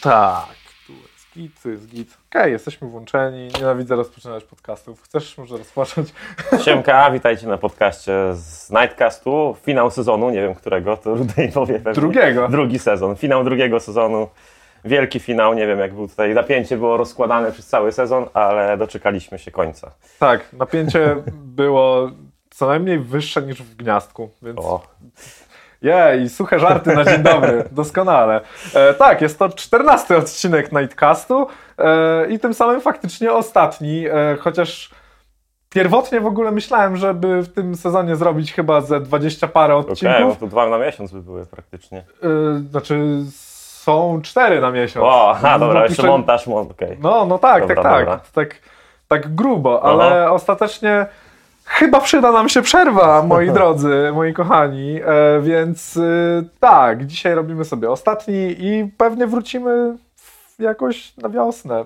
Tak, tu jest git, tu jest git. Okej, jesteśmy włączeni. Nienawidzę rozpoczynać podcastów. Chcesz może rozpocząć? Siemka, witajcie na podcaście z Nightcastu. Finał sezonu, nie wiem którego, to Rudej powie pewnie. Drugiego. Drugi sezon, finał drugiego sezonu. Wielki finał, nie wiem jak był tutaj, napięcie było rozkładane przez cały sezon, ale doczekaliśmy się końca. Tak, napięcie było co najmniej wyższe niż w gniazdku, więc... O, Jej, suche żarty na dzień dobry, doskonale. E, tak, jest to czternasty odcinek Nightcastu e, i tym samym faktycznie ostatni, e, chociaż pierwotnie w ogóle myślałem, żeby w tym sezonie zrobić chyba ze 20 parę okej, no odcinków. to dwa na miesiąc by były praktycznie. E, znaczy są cztery na miesiąc. O, aha, dobra, jeszcze Dopuszczę- montaż, mon- okej. No, no tak, Dobra, tak, tak. dobra. Tak, tak grubo, ale ostatecznie chyba przyda nam się przerwa, moi drodzy, moi kochani. E, więc y, tak, dzisiaj robimy sobie ostatni i pewnie wrócimy jakoś na wiosnę.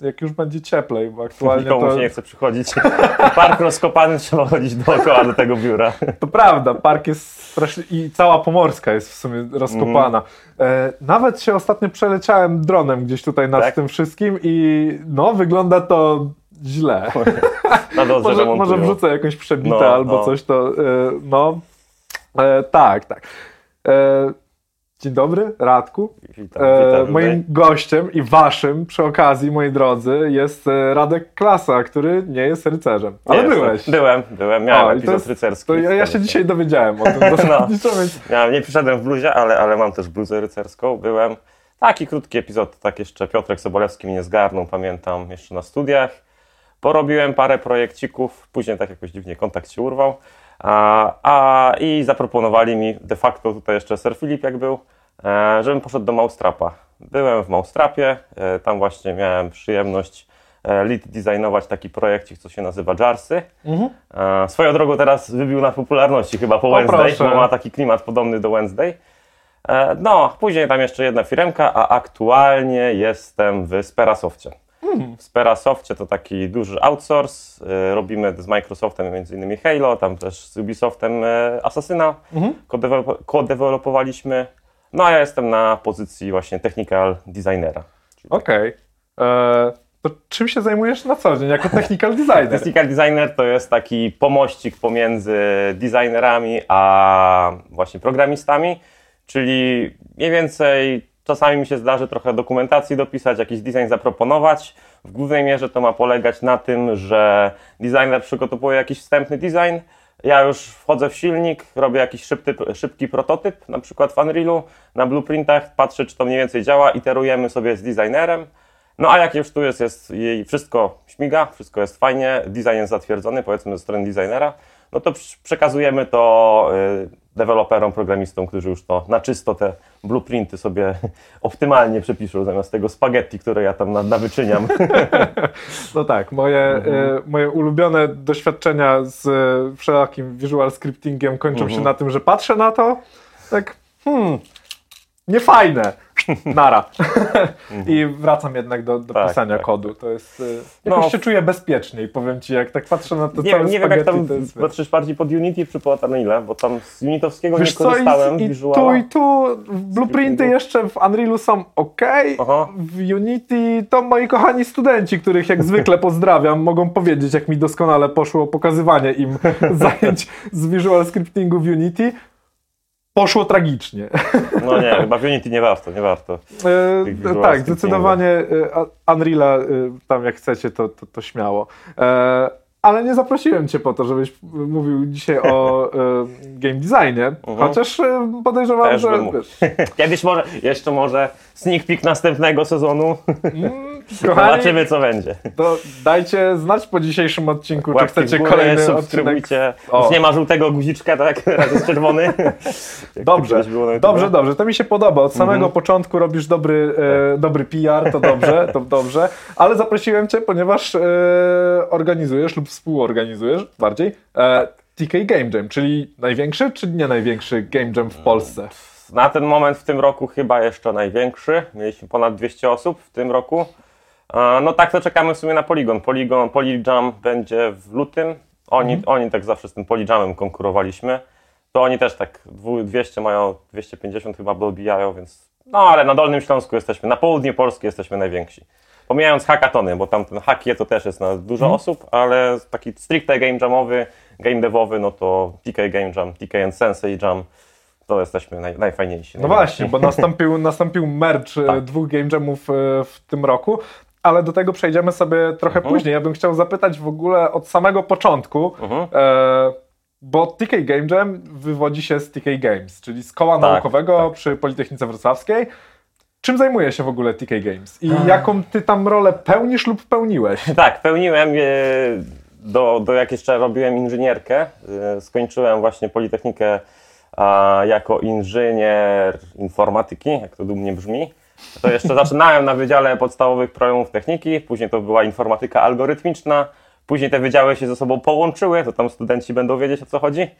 Jak już będzie cieplej, bo aktualnie Nikomu to, się nie chce przychodzić. Park rozkopany, trzeba chodzić dookoła do tego biura. to prawda, park jest strasznie i cała Pomorska jest w sumie rozkopana. E, nawet się ostatnio przeleciałem dronem gdzieś tutaj nad Tak? tym wszystkim i no, wygląda to źle. Na drodze Może, może wrzucę jakąś przebite No, albo no. coś, to e, no. E, tak, tak. E, dzień dobry, Radku. Witam, E, witam moim gościem i waszym przy okazji, moi drodzy, jest e, Radek Klasa, który nie jest rycerzem. Ale byłeś. Byłem, byłem, miałem O, i to epizod jest- rycerski. To ja, ja się dzisiaj dowiedziałem o tym więc Ja nie przyszedłem w bluzie, ale, ale mam też bluzę rycerską. Byłem. Taki krótki epizod, tak jeszcze Piotrek Sobolewski mnie zgarnął, pamiętam, jeszcze na studiach. Porobiłem parę projekcików, później tak jakoś dziwnie kontakt się urwał. A, a, I zaproponowali mi de facto tutaj jeszcze Sir Filip jak był, e, żebym poszedł do Maustrapa. Byłem w Maustrapie, e, tam właśnie miałem przyjemność e, lead designować taki projekcik, co się nazywa Jarsy. E, Swoją drogą teraz wybił na popularności chyba po O, Wednesday, proszę. bo ma taki klimat podobny do Wednesday. E, No, później tam jeszcze jedna firemka, a aktualnie jestem w Sperasoftie. W Sperasoftie to taki duży outsource. e, Robimy z Microsoftem m.in. Halo, tam też z Ubisoftem e, Assassina kodewe- kodewelopowaliśmy. No a ja jestem na pozycji właśnie technical designera. okej. E, To czym się zajmujesz na co dzień jako technical designer? Technical designer to jest taki pomościk pomiędzy designerami a właśnie programistami, czyli mniej więcej czasami mi się zdarzy trochę dokumentacji dopisać, jakiś design zaproponować. W głównej mierze to ma polegać na tym, że designer przygotowuje jakiś wstępny design, ja już wchodzę w silnik, robię jakiś szybki, szybki prototyp, na przykład w Unrealu, na blueprintach, patrzę, czy to mniej więcej działa, iterujemy sobie z designerem. No a jak już tu jest, jest jej wszystko śmiga, wszystko jest fajnie, design jest zatwierdzony, powiedzmy ze strony designera, no to przekazujemy to y, deweloperom, programistom, którzy już to na czysto te blueprinty sobie optymalnie przepiszą, zamiast tego spaghetti, które ja tam na- nawyczyniam. No tak, moje, Mhm. e, moje ulubione doświadczenia z e, wszelakim visual scriptingiem kończą Mhm. się na tym, że patrzę na to, tak, hmm, niefajne, nara. I wracam jednak do, do. Tak, pisania tak, kodu. To jest, e, jakoś No. się czuję bezpieczniej, powiem ci, jak tak patrzę na to Nie, całe nie wiem, jak tam jest, patrzysz bardziej pod Unity czy pod Unreal'a, bo tam z unitowskiego Wiesz nie co, korzystałem, i, i tu i tu blueprinty jeszcze w Unrealu są ok, Aha. w Unity to moi kochani studenci, których jak zwykle pozdrawiam, mogą powiedzieć, jak mi doskonale poszło pokazywanie im zajęć z visual scriptingu w Unity. Poszło tragicznie. No nie, chyba w Unity nie warto, nie warto. E, tak, zdecydowanie e, Unreala e, tam jak chcecie, to, to, to śmiało. E, ale nie zaprosiłem cię po to, żebyś mówił dzisiaj o e, game designie, chociaż e, podejrzewam, Mhm. Też że wiesz, Kiedyś może, jeszcze może sneak peek następnego sezonu. Kochani, Zobaczymy co będzie. to dajcie znać po dzisiejszym odcinku, czy Łapki chcecie w górę, kolejny odcinek. subskrybujcie. O. Już nie ma żółtego guziczka, tak? Teraz jest czerwony. Dobrze, YouTube. dobrze, dobrze, to mi się podoba. Od samego Mhm. początku robisz dobry, e, dobry PR, to dobrze, to dobrze. Ale zaprosiłem Cię, ponieważ e, organizujesz lub współorganizujesz bardziej e, TK Game Jam, czyli największy czy nie największy Game Jam w Polsce? Na ten moment w tym roku chyba jeszcze największy. Mieliśmy ponad 200 osób w tym roku. E, No tak to czekamy w sumie na Polygon. Polygon, Polyjam będzie w lutym. Oni, oni tak zawsze z tym Polyjamem konkurowaliśmy. To oni też tak dwu- 200 mają, 250 chyba dobijają, więc No ale na Dolnym Śląsku jesteśmy, na południu Polski jesteśmy najwięksi. Pomijając hackatony, bo tam ten hakie to też jest na dużo Mhm. osób, ale taki stricte game jamowy, game devowy, no to TK Game Jam, TK and Sensei Jam, to jesteśmy naj, najfajniejsi. No właśnie, bo nastąpił, nastąpił merch e, Tak. dwóch game jamów e, w tym roku, ale do tego przejdziemy sobie trochę Mhm. później. Ja bym chciał zapytać w ogóle od samego początku, Mhm. e, bo TK Game Jam wywodzi się z TK Games, czyli z koła Tak, naukowego tak. przy Politechnice Wrocławskiej. Czym zajmuje się w ogóle TK Games i jaką ty tam rolę pełnisz lub pełniłeś? Tak, pełniłem, e, do, do jak jeszcze robiłem inżynierkę, e, skończyłem właśnie Politechnikę a, jako inżynier informatyki, jak to dumnie brzmi. To jeszcze zaczynałem na Wydziale Podstawowych Programów Techniki, później to była informatyka algorytmiczna, później te wydziały się ze sobą połączyły, to tam studenci będą wiedzieć o co chodzi.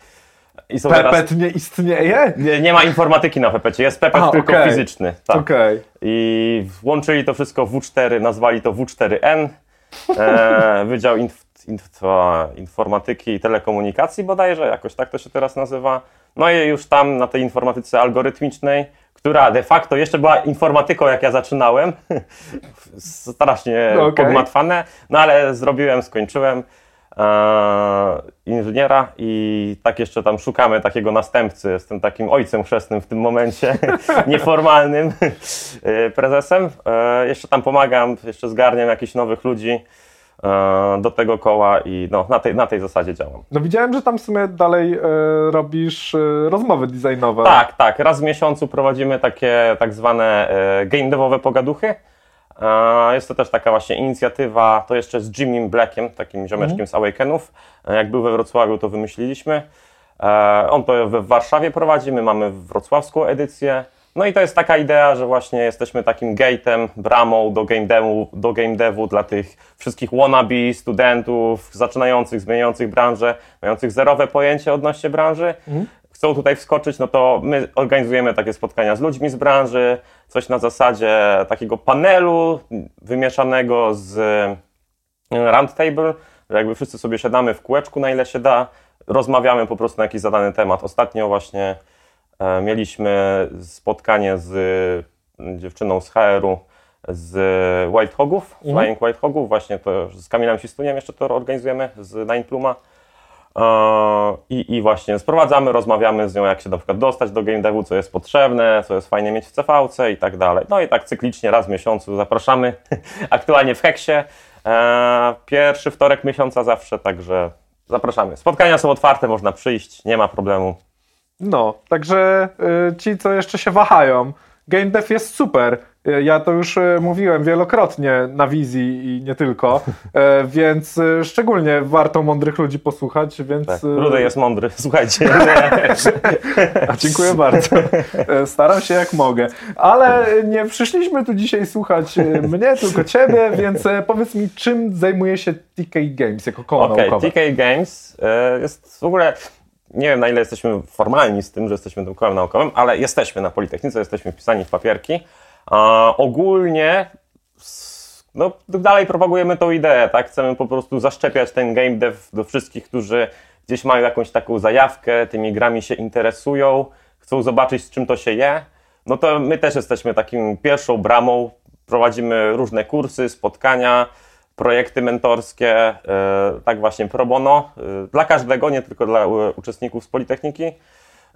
I są teraz... Pepet nie istnieje? Nie, nie ma informatyki na PPC, jest PPT A, tylko okej. fizyczny. Tak. Okej. I włączyli to wszystko w W4, nazwali to W4N, e, Wydział inf, inf, Informatyki i Telekomunikacji bodajże, jakoś tak to się teraz nazywa. No i już tam na tej informatyce algorytmicznej, która de facto jeszcze była informatyką jak ja zaczynałem, strasznie No, okej. podmatwane, no ale zrobiłem, skończyłem e, inżyniera i tak jeszcze tam szukamy takiego następcy. Jestem takim ojcem chrzestnym w tym momencie, nieformalnym e, prezesem. E, jeszcze tam pomagam, jeszcze zgarniam jakichś nowych ludzi do tego koła i no, na, tej, na tej zasadzie działam. No widziałem, że tam w sumie dalej e, robisz e, rozmowy designowe. Tak, tak. Raz w miesiącu prowadzimy takie tak zwane e, game devowe pogaduchy. E, Jest to też taka właśnie inicjatywa, to jeszcze z Jimmy Blackiem, takim ziomeczkiem z Awakenów. E, Jak był we Wrocławiu, to wymyśliliśmy. E, On to w Warszawie prowadzi, my mamy wrocławską edycję. No i to jest taka idea, że właśnie jesteśmy takim gate'em, bramą do game, devu, do game devu dla tych wszystkich wannabe studentów, zaczynających, zmieniających branżę, mających zerowe pojęcie odnośnie branży chcą tutaj wskoczyć, no to my organizujemy takie spotkania z ludźmi z branży, coś na zasadzie takiego panelu wymieszanego z e, roundtable, że jakby wszyscy sobie siadamy w kółeczku na ile się da, rozmawiamy po prostu na jakiś zadany temat. Ostatnio właśnie mieliśmy spotkanie z e, dziewczyną z HR-u z White Hogów, Flying White Hogów, właśnie to z Kamilem Sistuniem jeszcze to organizujemy z Nine Pluma. E, I, I właśnie sprowadzamy, rozmawiamy z nią, jak się na przykład dostać do game devu, co jest potrzebne, co jest fajnie mieć w CVC i tak dalej. No i tak cyklicznie raz w miesiącu zapraszamy, aktualnie w Heksie. E, pierwszy wtorek miesiąca zawsze, także zapraszamy. Spotkania są otwarte, można przyjść, nie ma problemu. No, także y, ci, co jeszcze się wahają, Game Dev jest super. Y, Ja to już y, mówiłem wielokrotnie na wizji i nie tylko, więc szczególnie warto mądrych ludzi posłuchać, więc... Tak. Rudy jest mądry, słuchajcie. A, dziękuję bardzo. Staram się jak mogę. Ale nie przyszliśmy tu dzisiaj słuchać mnie, tylko ciebie, więc powiedz mi, czym zajmuje się TK Games jako koło Okej, naukowe? TK Games jest w ogóle, nie wiem na ile jesteśmy formalni z tym, że jesteśmy tym naukowym, ale jesteśmy na Politechnice, jesteśmy wpisani w papierki. A ogólnie no, dalej propagujemy tą ideę, tak? Chcemy po prostu zaszczepiać ten game dev do wszystkich, którzy gdzieś mają jakąś taką zajawkę, tymi grami się interesują, chcą zobaczyć z czym to się je. No to my też jesteśmy takim pierwszą bramą, prowadzimy różne kursy, spotkania, projekty mentorskie, e, tak właśnie pro bono, e, dla każdego, nie tylko dla uczestników z Politechniki,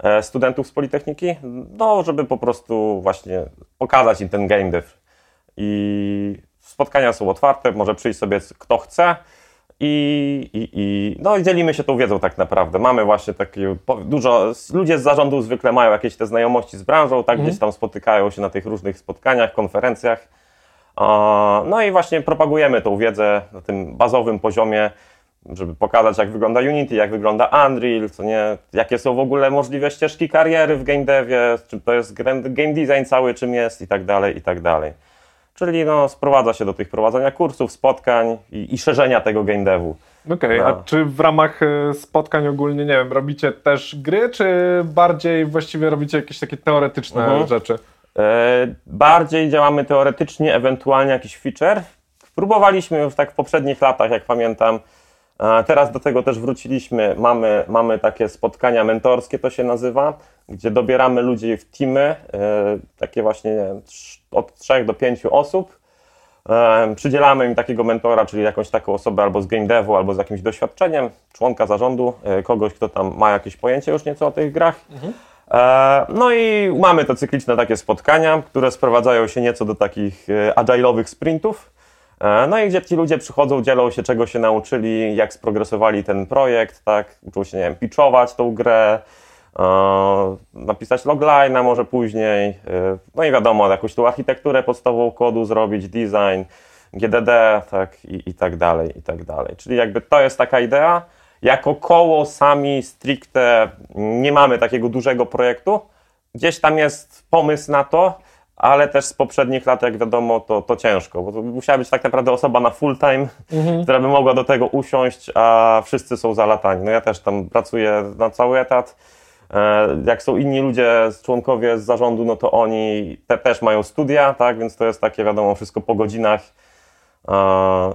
e, studentów z Politechniki, no żeby po prostu właśnie pokazać im ten game dev. I spotkania są otwarte, może przyjść sobie kto chce i, i, i no dzielimy się tą wiedzą tak naprawdę. Mamy właśnie takie dużo, ludzie z zarządu zwykle mają jakieś te znajomości z branżą, tak gdzieś tam spotykają się na tych różnych spotkaniach, konferencjach. No i właśnie propagujemy tą wiedzę na tym bazowym poziomie, żeby pokazać, jak wygląda Unity, jak wygląda Unreal, co nie, jakie są w ogóle możliwe ścieżki kariery w game devie, czym to jest game design cały, czym jest i tak dalej, i tak dalej. Czyli no, sprowadza się do tych prowadzenia kursów, spotkań i, i szerzenia tego game devu. Okej, No. a czy w ramach e, spotkań ogólnie, nie wiem, robicie też gry, czy bardziej właściwie robicie jakieś takie teoretyczne Mhm. rzeczy? E, Bardziej działamy teoretycznie, ewentualnie jakiś feature. Próbowaliśmy już tak w poprzednich latach, jak pamiętam, Teraz do tego też wróciliśmy. Mamy, mamy takie spotkania mentorskie, to się nazywa, gdzie dobieramy ludzi w teamy, e, takie właśnie wiem, od 3 do 5 osób. E, przydzielamy im takiego mentora, czyli jakąś taką osobę albo z game devu, albo z jakimś doświadczeniem, członka zarządu, e, kogoś, kto tam ma jakieś pojęcie już nieco o tych grach. Mhm. No i mamy te cykliczne takie spotkania, które sprowadzają się nieco do takich agile'owych sprintów. E, no i gdzie ci ludzie przychodzą, dzielą się, czego się nauczyli, jak sprogresowali ten projekt, tak, uczą się, nie wiem, pitchować tą grę, e, napisać logline, może później, e, no i wiadomo, jakąś tą architekturę podstawową kodu zrobić, design, GDD, tak, i, i tak dalej, i tak dalej. Czyli jakby to jest taka idea. Jako koło sami stricte nie mamy takiego dużego projektu. Gdzieś tam jest pomysł na to, ale też z poprzednich lat, jak wiadomo, to, to ciężko, bo to musiała być tak naprawdę osoba na full time, mhm. która by mogła do tego usiąść, a wszyscy są zalatani. No ja też tam pracuję na cały etat. E, jak są inni ludzie, członkowie z zarządu, no to oni te też mają studia, tak, więc to jest takie, wiadomo, wszystko po godzinach,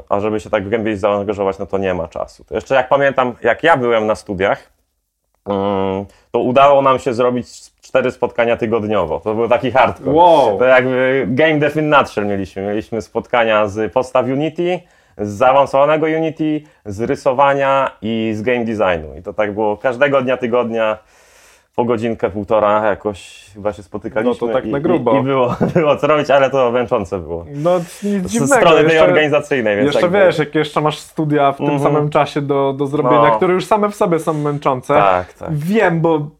a żeby się tak głębiej zaangażować, no to nie ma czasu. To jeszcze jak pamiętam, jak ja byłem na studiach, mm, to udało nam się zrobić cztery spotkania tygodniowo. To był taki hardcore. Wow. To jakby game dev in nutshell mieliśmy. Mieliśmy spotkania z podstaw Unity, z zaawansowanego Unity, z rysowania i z game designu. I to tak było każdego dnia tygodnia po godzinkę, półtora jakoś chyba się spotykaliśmy. No to tak na grubo. I, i było, było co robić, ale to męczące było. No nic dziwnego. Z strony tej organizacyjnej. Więc jeszcze wiesz, jak jeszcze masz studia w tym mm -hmm. samym czasie do, do zrobienia, no. które już same w sobie są męczące. Tak, tak. Wiem, bo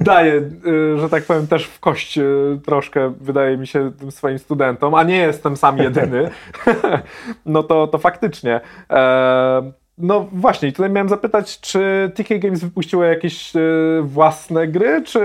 daje, y, że tak powiem, też w kość y, troszkę, wydaje mi się, tym swoim studentom, a nie jestem sam jedyny, no to, to faktycznie. E, no właśnie, tutaj miałem zapytać, czy TK Games wypuściło jakieś e, własne gry, czy,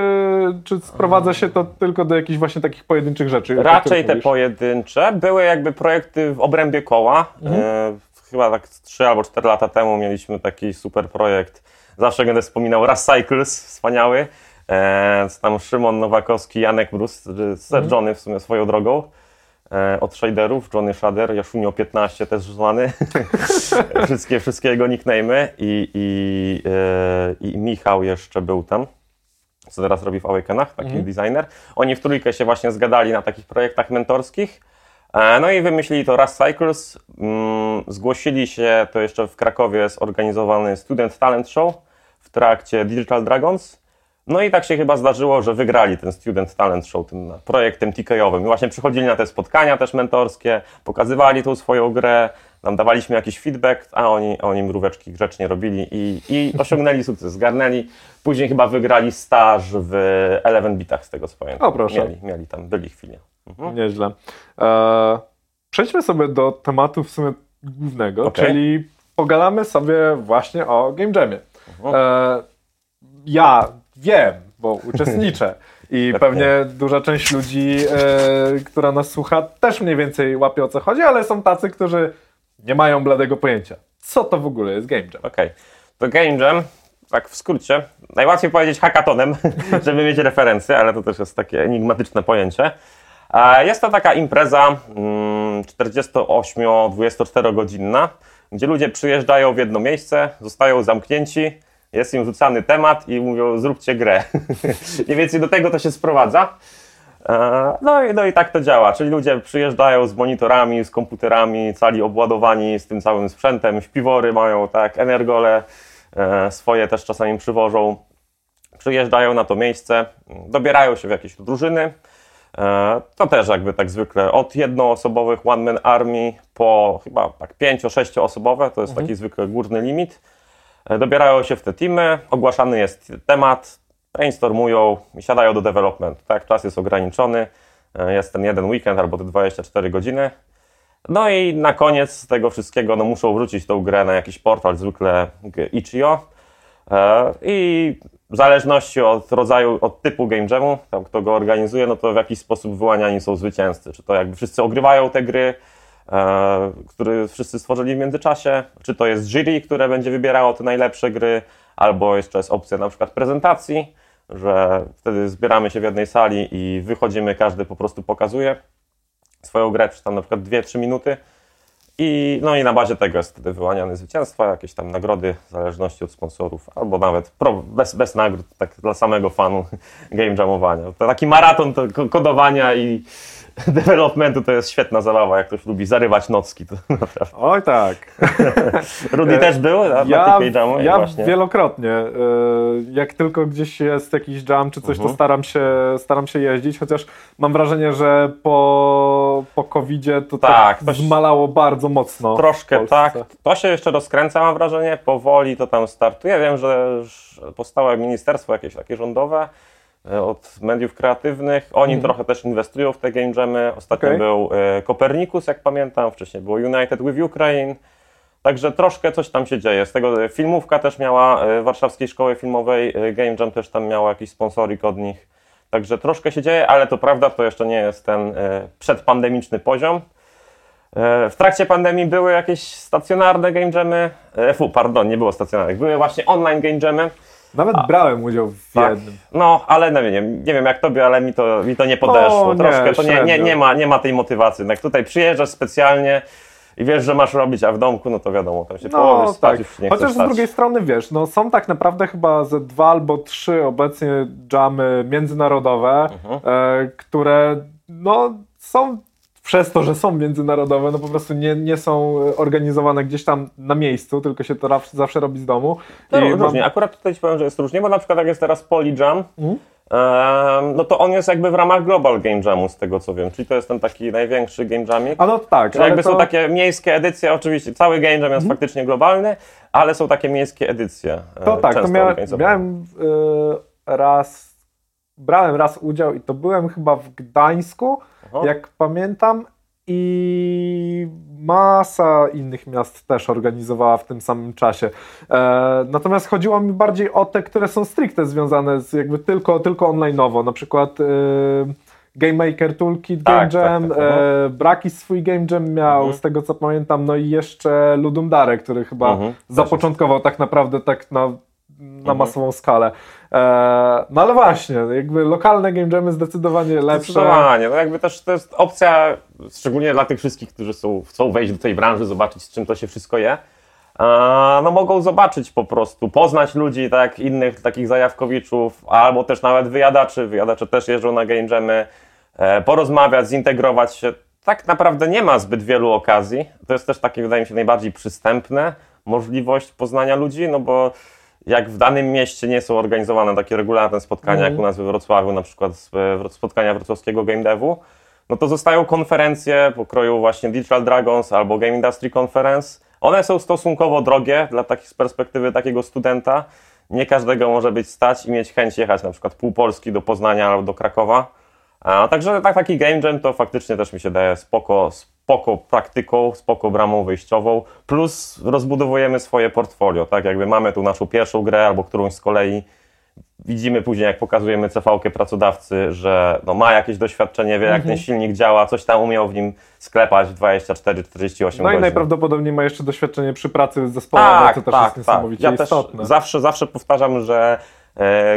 czy sprowadza się to tylko do jakichś właśnie takich pojedynczych rzeczy? Raczej te pojedyncze. Były jakby projekty w obrębie koła. Mhm. E, chyba tak 3 albo 4 lata temu mieliśmy taki super projekt Zawsze będę wspominał Rush Cycles, wspaniały. E, tam Szymon Nowakowski, Janek Brus, Sir mhm. W sumie swoją drogą. E, od shaderów, Johnny Shader, Jaszunio 15 też znany. wszystkie, wszystkie jego nickname'y i, i, e, i Michał jeszcze był tam co teraz robi w Awakenach, taki mhm. designer. Oni w trójkę się właśnie zgadali na takich projektach mentorskich. E, no i wymyślili to Rust Cycles. Mm, zgłosili się, to jeszcze w Krakowie zorganizowany Student Talent Show w trakcie Digital Dragons. No i tak się chyba zdarzyło, że wygrali ten Student Talent Show tym projektem TK-owym. I właśnie przychodzili na te spotkania też mentorskie, pokazywali tą swoją grę, nam dawaliśmy jakiś feedback, a oni, oni mróweczki grzecznie robili i, i osiągnęli sukces, zgarnęli. Później chyba wygrali staż w Eleven Bitach, z tego co pamiętam. O proszę. Mieli, mieli tam, byli chwilę. Mhm. Nieźle. E, przejdźmy sobie do tematu w sumie głównego, okay. czyli pogadamy sobie właśnie o Game Jamie. E, ja wiem, bo uczestniczę i tak pewnie duża część ludzi, e, która nas słucha, też mniej więcej łapie o co chodzi, ale są tacy, którzy nie mają bladego pojęcia. Co to w ogóle jest Game Jam? Okej, okay. to Game Jam, tak w skrócie, najłatwiej powiedzieć hackatonem, żeby mieć referencję, ale to też jest takie enigmatyczne pojęcie. Jest to taka impreza 48-24 mm, godzinna, gdzie ludzie przyjeżdżają w jedno miejsce, zostają zamknięci, jest im rzucany temat i mówią zróbcie grę. Mniej więcej do tego to się sprowadza. E, no i, no i tak to działa, czyli ludzie przyjeżdżają z monitorami, z komputerami, cali obładowani z tym całym sprzętem, śpiwory mają, tak, energole e, swoje też czasami przywożą. Przyjeżdżają na to miejsce, dobierają się w jakieś drużyny, E, to też jakby tak zwykle od jednoosobowych one man army po chyba tak pięcio-sześcioosobowe, to jest mhm. taki zwykle górny limit. E, dobierają się w te teamy, ogłaszany jest temat, brainstormują i siadają do development. Tak, czas jest ograniczony, e, jest ten jeden weekend albo te 24 godziny. No i na koniec tego wszystkiego no, muszą wrócić tą grę na jakiś portal, zwykle itch.io i w zależności od rodzaju, od typu game jamu, tam kto go organizuje, no to w jakiś sposób wyłaniani są zwycięzcy. Czy to jakby wszyscy ogrywają te gry, e, które wszyscy stworzyli w międzyczasie, czy to jest jury, które będzie wybierało te najlepsze gry, albo jeszcze jest opcja na przykład prezentacji, że wtedy zbieramy się w jednej sali i wychodzimy, każdy po prostu pokazuje swoją grę, czy tam na przykład 2-3 minuty I, no i na bazie tego jest wtedy wyłaniane zwycięstwa, jakieś tam nagrody w zależności od sponsorów, albo nawet pro, bez, bez nagród, tak dla samego fanu game jamowania. To taki maraton to kodowania i developmentu to jest świetna zabawa, jak ktoś lubi zarywać nocki. To naprawdę. Oj tak. Rudy też był na, ja, na tych jamu? Ja właśnie. wielokrotnie. E, jak tylko gdzieś jest jakiś jam czy coś, to mhm. staram się, staram się jeździć, chociaż mam wrażenie, że po, po COVID-zie to tak, tak zmalało bardzo mocno. Troszkę tak. To się jeszcze rozkręca, mam wrażenie. Powoli to tam startuje. Wiem, że powstało ministerstwo jakieś takie rządowe, od mediów kreatywnych. Oni mm. trochę też inwestują w te game jamy. Ostatnio okay. był Kopernikus, jak pamiętam, wcześniej było United with Ukraine. Także troszkę coś tam się dzieje. Z tego e, filmówka też miała, e, Warszawskiej Szkoły Filmowej Game Jam też tam miała jakiś sponsorik od nich. Także troszkę się dzieje, ale to prawda, to jeszcze nie jest ten przedpandemiczny poziom. W trakcie pandemii były jakieś stacjonarne game jamy, fu, pardon, nie było stacjonarnych, były właśnie online game jamy. Nawet A, brałem udział w tak. jednym. No, ale no, nie, nie wiem jak tobie, ale mi to, mi to nie podeszło. Troszkę nie, to nie, nie, nie, ma, nie ma tej motywacji. Jak tutaj przyjeżdżasz specjalnie i wiesz, że masz robić, a w domku, no to wiadomo, tam się no, położysz, spać, tak. nie Chociaż z drugiej strony, wiesz, no są tak naprawdę chyba ze dwa albo trzy obecnie jamy międzynarodowe, mhm. e, które no są przez to, że są międzynarodowe, no po prostu nie, nie są organizowane gdzieś tam na miejscu, tylko się to zawsze robi z domu. No, I różnie. Mam... Akurat tutaj ci powiem, że jest różnie, bo na przykład jak jest teraz Polyjam, mm? no to on jest jakby w ramach Global Game Jamu, z tego co wiem, czyli to jest ten taki największy Game Jamik. A no tak. Czyli jakby to... są takie miejskie edycje, oczywiście cały Game Jam jest mm? faktycznie globalny, ale są takie miejskie edycje. E, to tak, to mia miałem y, raz, brałem raz udział i to byłem chyba w Gdańsku, Aha. jak pamiętam. I masa innych miast też organizowała w tym samym czasie. E, natomiast chodziło mi bardziej o te, które są stricte związane z jakby tylko, tylko online'owo. Na przykład e, Game Maker Toolkit Game tak, tak Jam, tak, tak, e, Brakis swój Game Jam miał, mhm. z tego co pamiętam, no i jeszcze Ludum Dare, który chyba mhm, zapoczątkował tak naprawdę tak na na mhm. masową skalę. E, no ale właśnie, jakby lokalne game jamy zdecydowanie lepsze. Zdecydowanie, no jakby też to jest opcja, szczególnie dla tych wszystkich, którzy są, chcą wejść do tej branży, zobaczyć z czym to się wszystko je. E, no mogą zobaczyć po prostu, poznać ludzi, tak, innych takich zajawkowiczów, albo też nawet wyjadaczy, wyjadacze też jeżdżą na game jamy, e, porozmawiać, zintegrować się. Tak naprawdę nie ma zbyt wielu okazji. To jest też takie, wydaje mi się, najbardziej przystępne możliwość poznania ludzi, no bo jak w danym mieście nie są organizowane takie regularne spotkania, mm. jak u nas we Wrocławiu, na przykład spotkania wrocławskiego Game Devu, no to zostają konferencje pokroju właśnie Digital Dragons albo Game Industry Conference. One są stosunkowo drogie dla takich z perspektywy takiego studenta. Nie każdego może być stać i mieć chęć jechać na przykład pół Polski do Poznania albo do Krakowa. A, także tak, taki game jam to faktycznie też mi się daje spoko, spoko praktyką, spoko bramą wyjściową, plus rozbudowujemy swoje portfolio, tak, jakby mamy tu naszą pierwszą grę albo którąś z kolei, widzimy później, jak pokazujemy CV-kę pracodawcy, że no, ma jakieś doświadczenie, wie jak mhm. ten silnik działa, coś tam umiał w nim sklepać 24-48 No godzin. i najprawdopodobniej ma jeszcze doświadczenie przy pracy z zespołem, tak, co też tak, jest tak. niesamowicie ja istotne. zawsze, zawsze powtarzam, że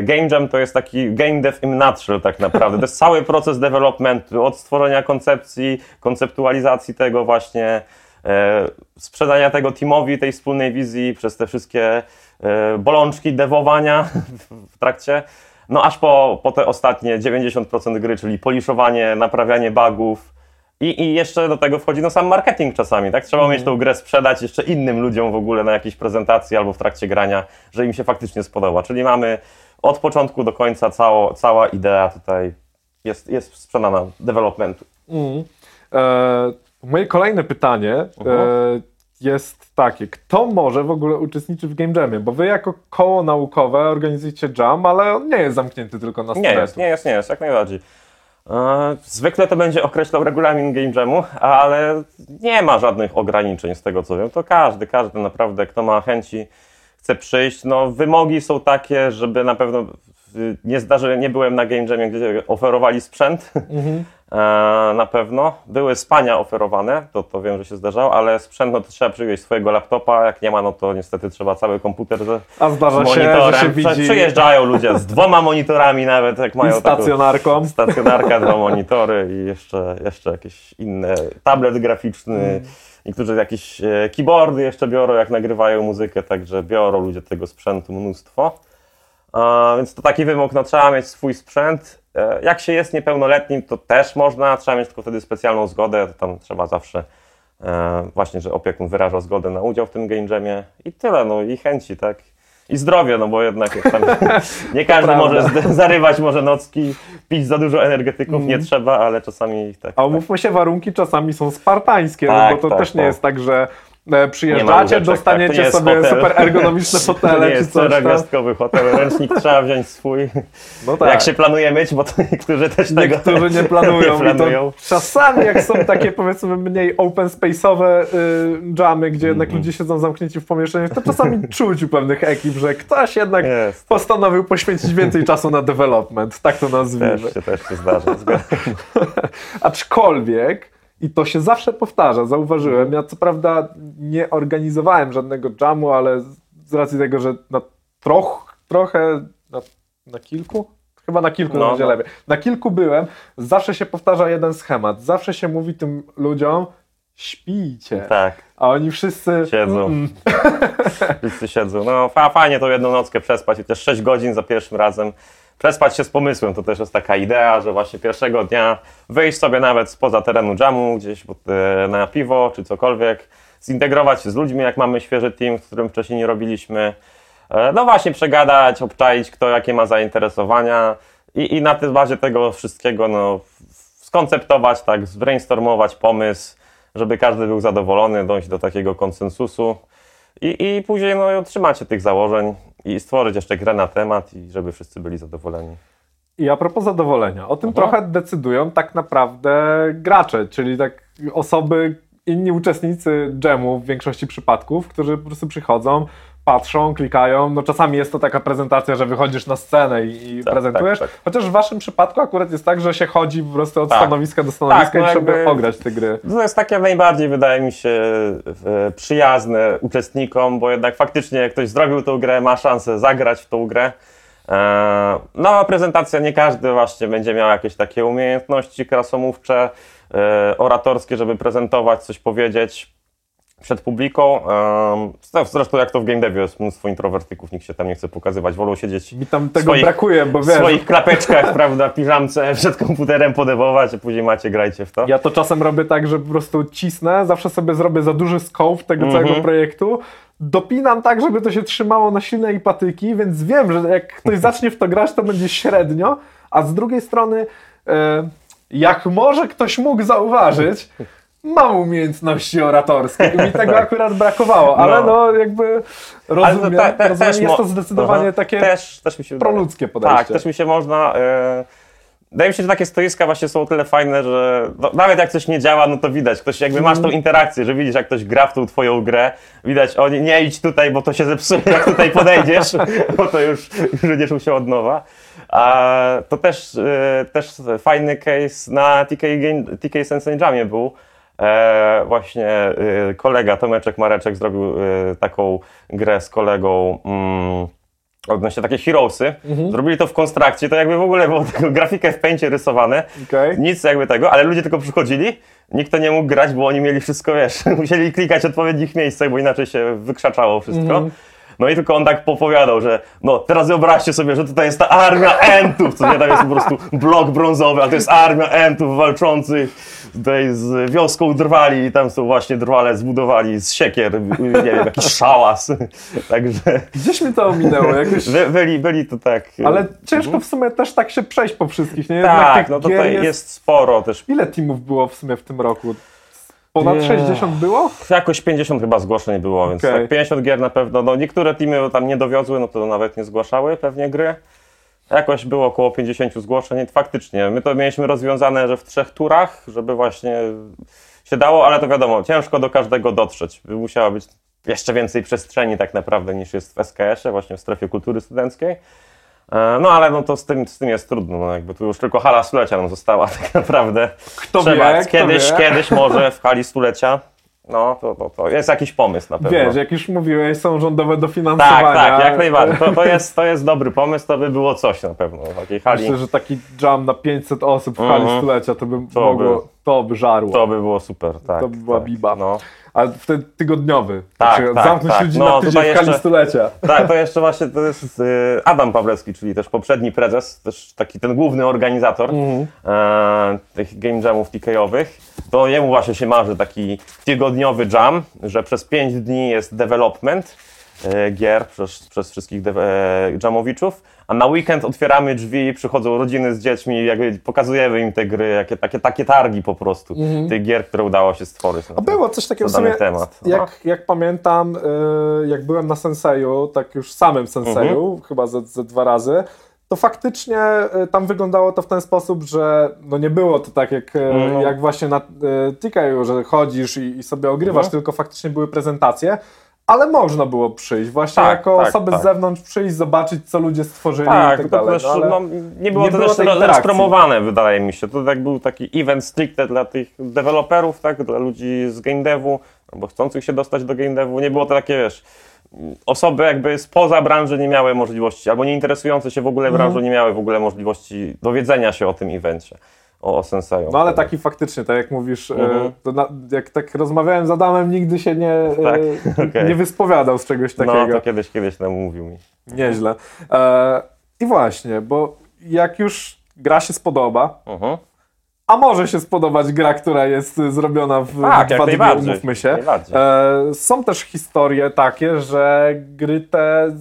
game Jam to jest taki game dev in nutshell tak naprawdę. To jest cały proces developmentu, od stworzenia koncepcji, konceptualizacji tego właśnie, e, sprzedania tego teamowi, tej wspólnej wizji przez te wszystkie e, bolączki devowania w trakcie, no aż po, po te ostatnie 90% gry, czyli poliszowanie, naprawianie bugów, i, I jeszcze do tego wchodzi no sam marketing czasami, tak? Trzeba mm. mieć tą grę sprzedać jeszcze innym ludziom w ogóle na jakiejś prezentacji albo w trakcie grania, że im się faktycznie spodoba. Czyli mamy od początku do końca cało, cała idea tutaj jest, jest sprzedana developmentu. Mm. Moje kolejne pytanie uh -huh. e, jest takie, kto może w ogóle uczestniczyć w Game Jamie? Bo wy jako koło naukowe organizujecie jam, ale on nie jest zamknięty tylko na studentów. Nie jest, nie jest, nie jest, jak najbardziej. E, zwykle to będzie określał regulamin Game Jamu, ale nie ma żadnych ograniczeń z tego co wiem. To każdy, każdy naprawdę, kto ma chęci, chce przyjść. No, wymogi są takie, żeby na pewno nie zdarzy, nie byłem na Game Jamie, gdzie oferowali sprzęt, mhm. e, na pewno. Były spania oferowane, to, to wiem, że się zdarzało, ale sprzęt no to trzeba przywieźć swojego laptopa, jak nie ma, no to niestety trzeba cały komputer ze, A zdarza z się, monitorem. że się widzi Przyjeżdżają ludzie z dwoma monitorami nawet, jak i mają taką stacjonarką. stacjonarka, dwa monitory i jeszcze, jeszcze jakieś inne, tablet graficzny. Mm. Niektórzy jakieś e, keyboardy jeszcze biorą, jak nagrywają muzykę, także biorą ludzie tego sprzętu mnóstwo. A, więc to taki wymóg, no trzeba mieć swój sprzęt. E, Jak się jest niepełnoletnim, to też można, trzeba mieć tylko wtedy specjalną zgodę, to tam trzeba zawsze e, właśnie, że opiekun wyraża zgodę na udział w tym game jamie i tyle, no i chęci, tak. I zdrowie, no bo jednak nie każdy może zarywać może nocki, pić za dużo energetyków, nie trzeba, ale czasami tak. A umówmy się, warunki czasami są spartańskie, Tak, no bo to tak, też nie tak. jest tak, że przyjeżdżacie, łóżeczek, tak, to dostaniecie nie jest sobie hotel. super ergonomiczne To fotele nie czy jest coś czterogwiazdkowy hotel, ręcznik trzeba wziąć swój. No tak. Jak się planuje myć, bo to niektórzy też tego Niektórzy nie planują. nie planują. to czasami jak są takie powiedzmy mniej open space'owe y, jamy, gdzie jednak Mhm. ludzie siedzą zamknięci w pomieszczeniu, to czasami czuć u pewnych ekip, że ktoś jednak Jest. postanowił poświęcić więcej czasu na development, tak to nazwijmy. Też się, też się zdarza. Aczkolwiek, i to się zawsze powtarza, zauważyłem, ja co prawda nie organizowałem żadnego jamu, ale z- racji tego, że na troch, trochę, na, na kilku? Chyba na kilku No, będzie no. lepiej. Na kilku byłem, zawsze się powtarza jeden schemat. Zawsze się mówi tym ludziom, śpijcie. Tak, A oni wszyscy... Siedzą. Mm, wszyscy siedzą. No fa- fajnie tą jedną nockę przespać i też 6 godzin za pierwszym razem. Przespać się z pomysłem, to też jest taka idea, że właśnie pierwszego dnia wyjść sobie nawet spoza terenu jamu, gdzieś e, na piwo czy cokolwiek, zintegrować się z ludźmi, jak mamy świeży team, z którym wcześniej nie robiliśmy. E, No właśnie przegadać, obczaić, kto jakie ma zainteresowania i, i na tej bazie tego wszystkiego no, skonceptować, tak, zbrainstormować pomysł, żeby każdy był zadowolony, dojść do takiego konsensusu i, i później no, trzymać się tych założeń i stworzyć jeszcze grę na temat i żeby wszyscy byli zadowoleni. I a propos zadowolenia, o tym Mhm. trochę decydują tak naprawdę gracze, czyli tak osoby, inni uczestnicy jamu w większości przypadków, którzy po prostu przychodzą, patrzą, klikają. No czasami jest to taka prezentacja, że wychodzisz na scenę i, i Tak, prezentujesz. tak, tak. Chociaż w waszym przypadku akurat jest tak, że się chodzi po prostu od Tak. stanowiska do stanowiska Tak, no i trzeba jakby- ograć te gry. To jest takie najbardziej, wydaje mi się, e, przyjazne uczestnikom, bo jednak faktycznie jak ktoś zrobił tą grę, ma szansę zagrać w tą grę. E, Nowa prezentacja, nie każdy właśnie będzie miał jakieś takie umiejętności krasomówcze, e, oratorskie, żeby prezentować, coś powiedzieć przed publiką. E, Zresztą jak to w game devie jest mnóstwo introwertyków, nikt się tam nie chce pokazywać, wolą siedzieć Mi tam tego swoich- brakuje, bo w wiesz, swoich klapeczkach, prawda, piżamce przed komputerem podewować, a później macie, grajcie w to. Ja to czasem robię tak, że po prostu cisnę, zawsze sobie zrobię za duży scope tego Mhm. całego projektu, dopinam tak, żeby to się trzymało na silnej patyki, więc wiem, że jak ktoś zacznie w to grać, to będzie średnio, a z drugiej strony, e, jak może ktoś mógł zauważyć, mam umiejętności oratorskie i mi tego akurat brakowało, ale Tak. No. no, jakby rozumiem, te- te- rozumiem jest to zdecydowanie Aha. takie też, też mi się proludzkie podejście. Tak, też mi się można. E, wydaje mi się, że takie stoiska właśnie są o tyle fajne, że no, nawet jak coś nie działa, no to widać. Ktoś jakby masz tą interakcję, że widzisz, jak ktoś gra w tą twoją grę. Widać, o nie, nie idź tutaj, bo to się zepsuje, jak tutaj podejdziesz, bo to już, już będziesz musiał od nowa. A to też, e, też fajny case na TK, TK Sense Jamie był. E, właśnie e, kolega Tomeczek Mareczek zrobił e, taką grę z kolegą. Mm, odnośnie takie Heroesy. Zrobili to w konstrakcie, to jakby w ogóle było tylko grafikę w pęcie rysowane. Okej. Nic jakby tego, ale ludzie tylko przychodzili, nikt to nie mógł grać, bo oni mieli wszystko, wiesz, musieli klikać w odpowiednich miejscach, bo inaczej się wykrzaczało wszystko. No i tylko on tak popowiadał, że no teraz wyobraźcie sobie, że tutaj jest ta armia Entów, co nie, tam jest po prostu blok brązowy, a to jest armia Entów walczących tutaj z wioską drwali i tam są właśnie drwale zbudowali z siekier, nie wiem, jakiś szałas. Także Gdzieś mi to ominęło, jakoś... by, byli, byli to tak. Ale ciężko w sumie też tak się przejść po wszystkich, nie? Jednak Tak, no tutaj jest... sporo też. Ile teamów było w sumie w tym roku? Ponad Nie. 60 było? Jakoś 50 chyba zgłoszeń było, więc tak 50 gier na pewno. No niektóre teamy tam nie dowiozły, no to nawet nie zgłaszały pewnie gry. Jakoś było około 50 zgłoszeń faktycznie my to mieliśmy rozwiązane, że w trzech turach, żeby właśnie się dało, ale to wiadomo, ciężko do każdego dotrzeć. By Musiała być jeszcze więcej przestrzeni tak naprawdę niż jest w SKS-ie, właśnie w strefie kultury studenckiej. E, no ale no to z tym, z tym jest trudno, no jakby tu już tylko hala stulecia nam została tak naprawdę. Kto Trzeba, wie, kiedyś, kto wie. kiedyś może w hali stulecia no, to, to, to jest jakiś pomysł na pewno. Wiesz, jak już mówiłeś, są rządowe dofinansowania. Tak, tak, jak najbardziej. To, to, jest, to jest dobry pomysł, to by było coś na pewno w takiej hali. Myślę, że taki jam na 500 osób w hali -hmm. stulecia, to by to mogło, by, to by żarło. To by było super, tak. To by była tak, biba. No. Ale wtedy tygodniowy. Tak, znaczy, tak, Zamknąć tak. ludzi no, na tydzień w stulecia. Tak, to jeszcze właśnie to jest y, Adam Pawlewski, czyli też poprzedni prezes, też taki ten główny organizator mm. e, tych game jamów TK-owych. To jemu właśnie się marzy taki tygodniowy jam, że przez 5 dni jest development gier przez, przez wszystkich e, jamowiczów, a na weekend otwieramy drzwi, przychodzą rodziny z dziećmi, jakby pokazujemy im te gry, jakie, takie, takie targi po prostu -hmm. tych gier, które udało się stworzyć. A było coś takiego w sumie, temat. Jak, no. jak pamiętam, y, jak byłem na Senseju, tak już samym Senseju, -hmm. chyba ze, ze dwa razy, to faktycznie tam wyglądało to w ten sposób, że no nie było to tak jak, mm. jak właśnie na TKU, że chodzisz i, i sobie ogrywasz, mm. tylko faktycznie były prezentacje ale można było przyjść, właśnie tak, jako tak, osoby tak. z zewnątrz przyjść, zobaczyć, co ludzie stworzyli tak, i tak dalej. Też, no, no, nie było nie to było też rozpromowane, wydaje mi się. To tak był taki event stricte dla tych deweloperów, tak, dla ludzi z game devu, albo chcących się dostać do game devu. Nie było to takie, wiesz, osoby jakby spoza branży nie miały możliwości, albo nie interesujące się w ogóle branżą mhm. nie miały w ogóle możliwości dowiedzenia się o tym evencie o, o Senseju. No ale taki faktycznie, tak jak mówisz, e, mhm. na, jak tak rozmawiałem z Adamem, nigdy się nie, e, tak? okay. nie wyspowiadał z czegoś takiego. No to kiedyś, kiedyś tam mówił mi. Nieźle. E, I właśnie, bo jak już gra się spodoba, mhm. a może się spodobać gra, która jest zrobiona w tak, dwa dni, umówmy się. E, są też historie takie, że gry te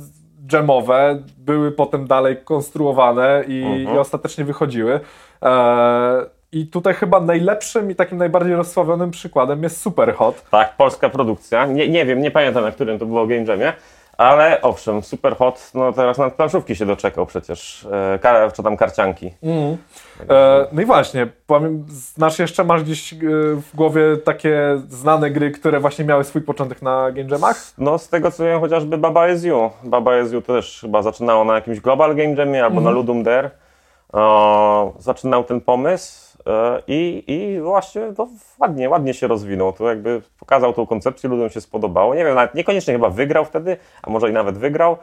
dżemowe były potem dalej konstruowane i, mhm. i ostatecznie wychodziły. E, I tutaj chyba najlepszym i takim najbardziej rozsławionym przykładem jest Superhot. Tak, polska produkcja. Nie, nie wiem, nie pamiętam na którym to było Game Jamie, ale owszem, Superhot, no teraz na planszówki się doczekał przecież, e, czy tam karcianki. Mm. E, no i właśnie, znasz jeszcze, masz gdzieś e, w głowie takie znane gry, które właśnie miały swój początek na Game Jamach? No z tego co wiem, chociażby Baba Is You. Baba Is You też chyba zaczynało na jakimś Global Game Jamie albo mm. na Ludum Dare zaczynał ten pomysł e, i, i właśnie to ładnie, ładnie się rozwinął. To jakby pokazał tą koncepcję, ludziom się spodobało. Nie wiem, nawet niekoniecznie chyba wygrał wtedy, a może i nawet wygrał.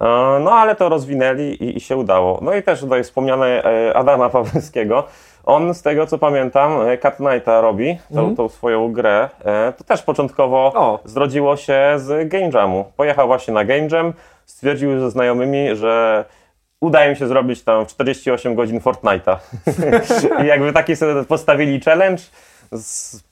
E, no ale to rozwinęli i, i się udało. No i też tutaj wspomniane e, Adama Pawłowskiego. On z tego co pamiętam, Cat Knighta robi, tą, mm. tą swoją grę. To też początkowo o. zrodziło się z Game Jamu. Pojechał właśnie na Game Jam, stwierdził ze znajomymi, że udaje mi się zrobić tam 48 godzin Fortnite'a. I jakby taki sobie postawili challenge,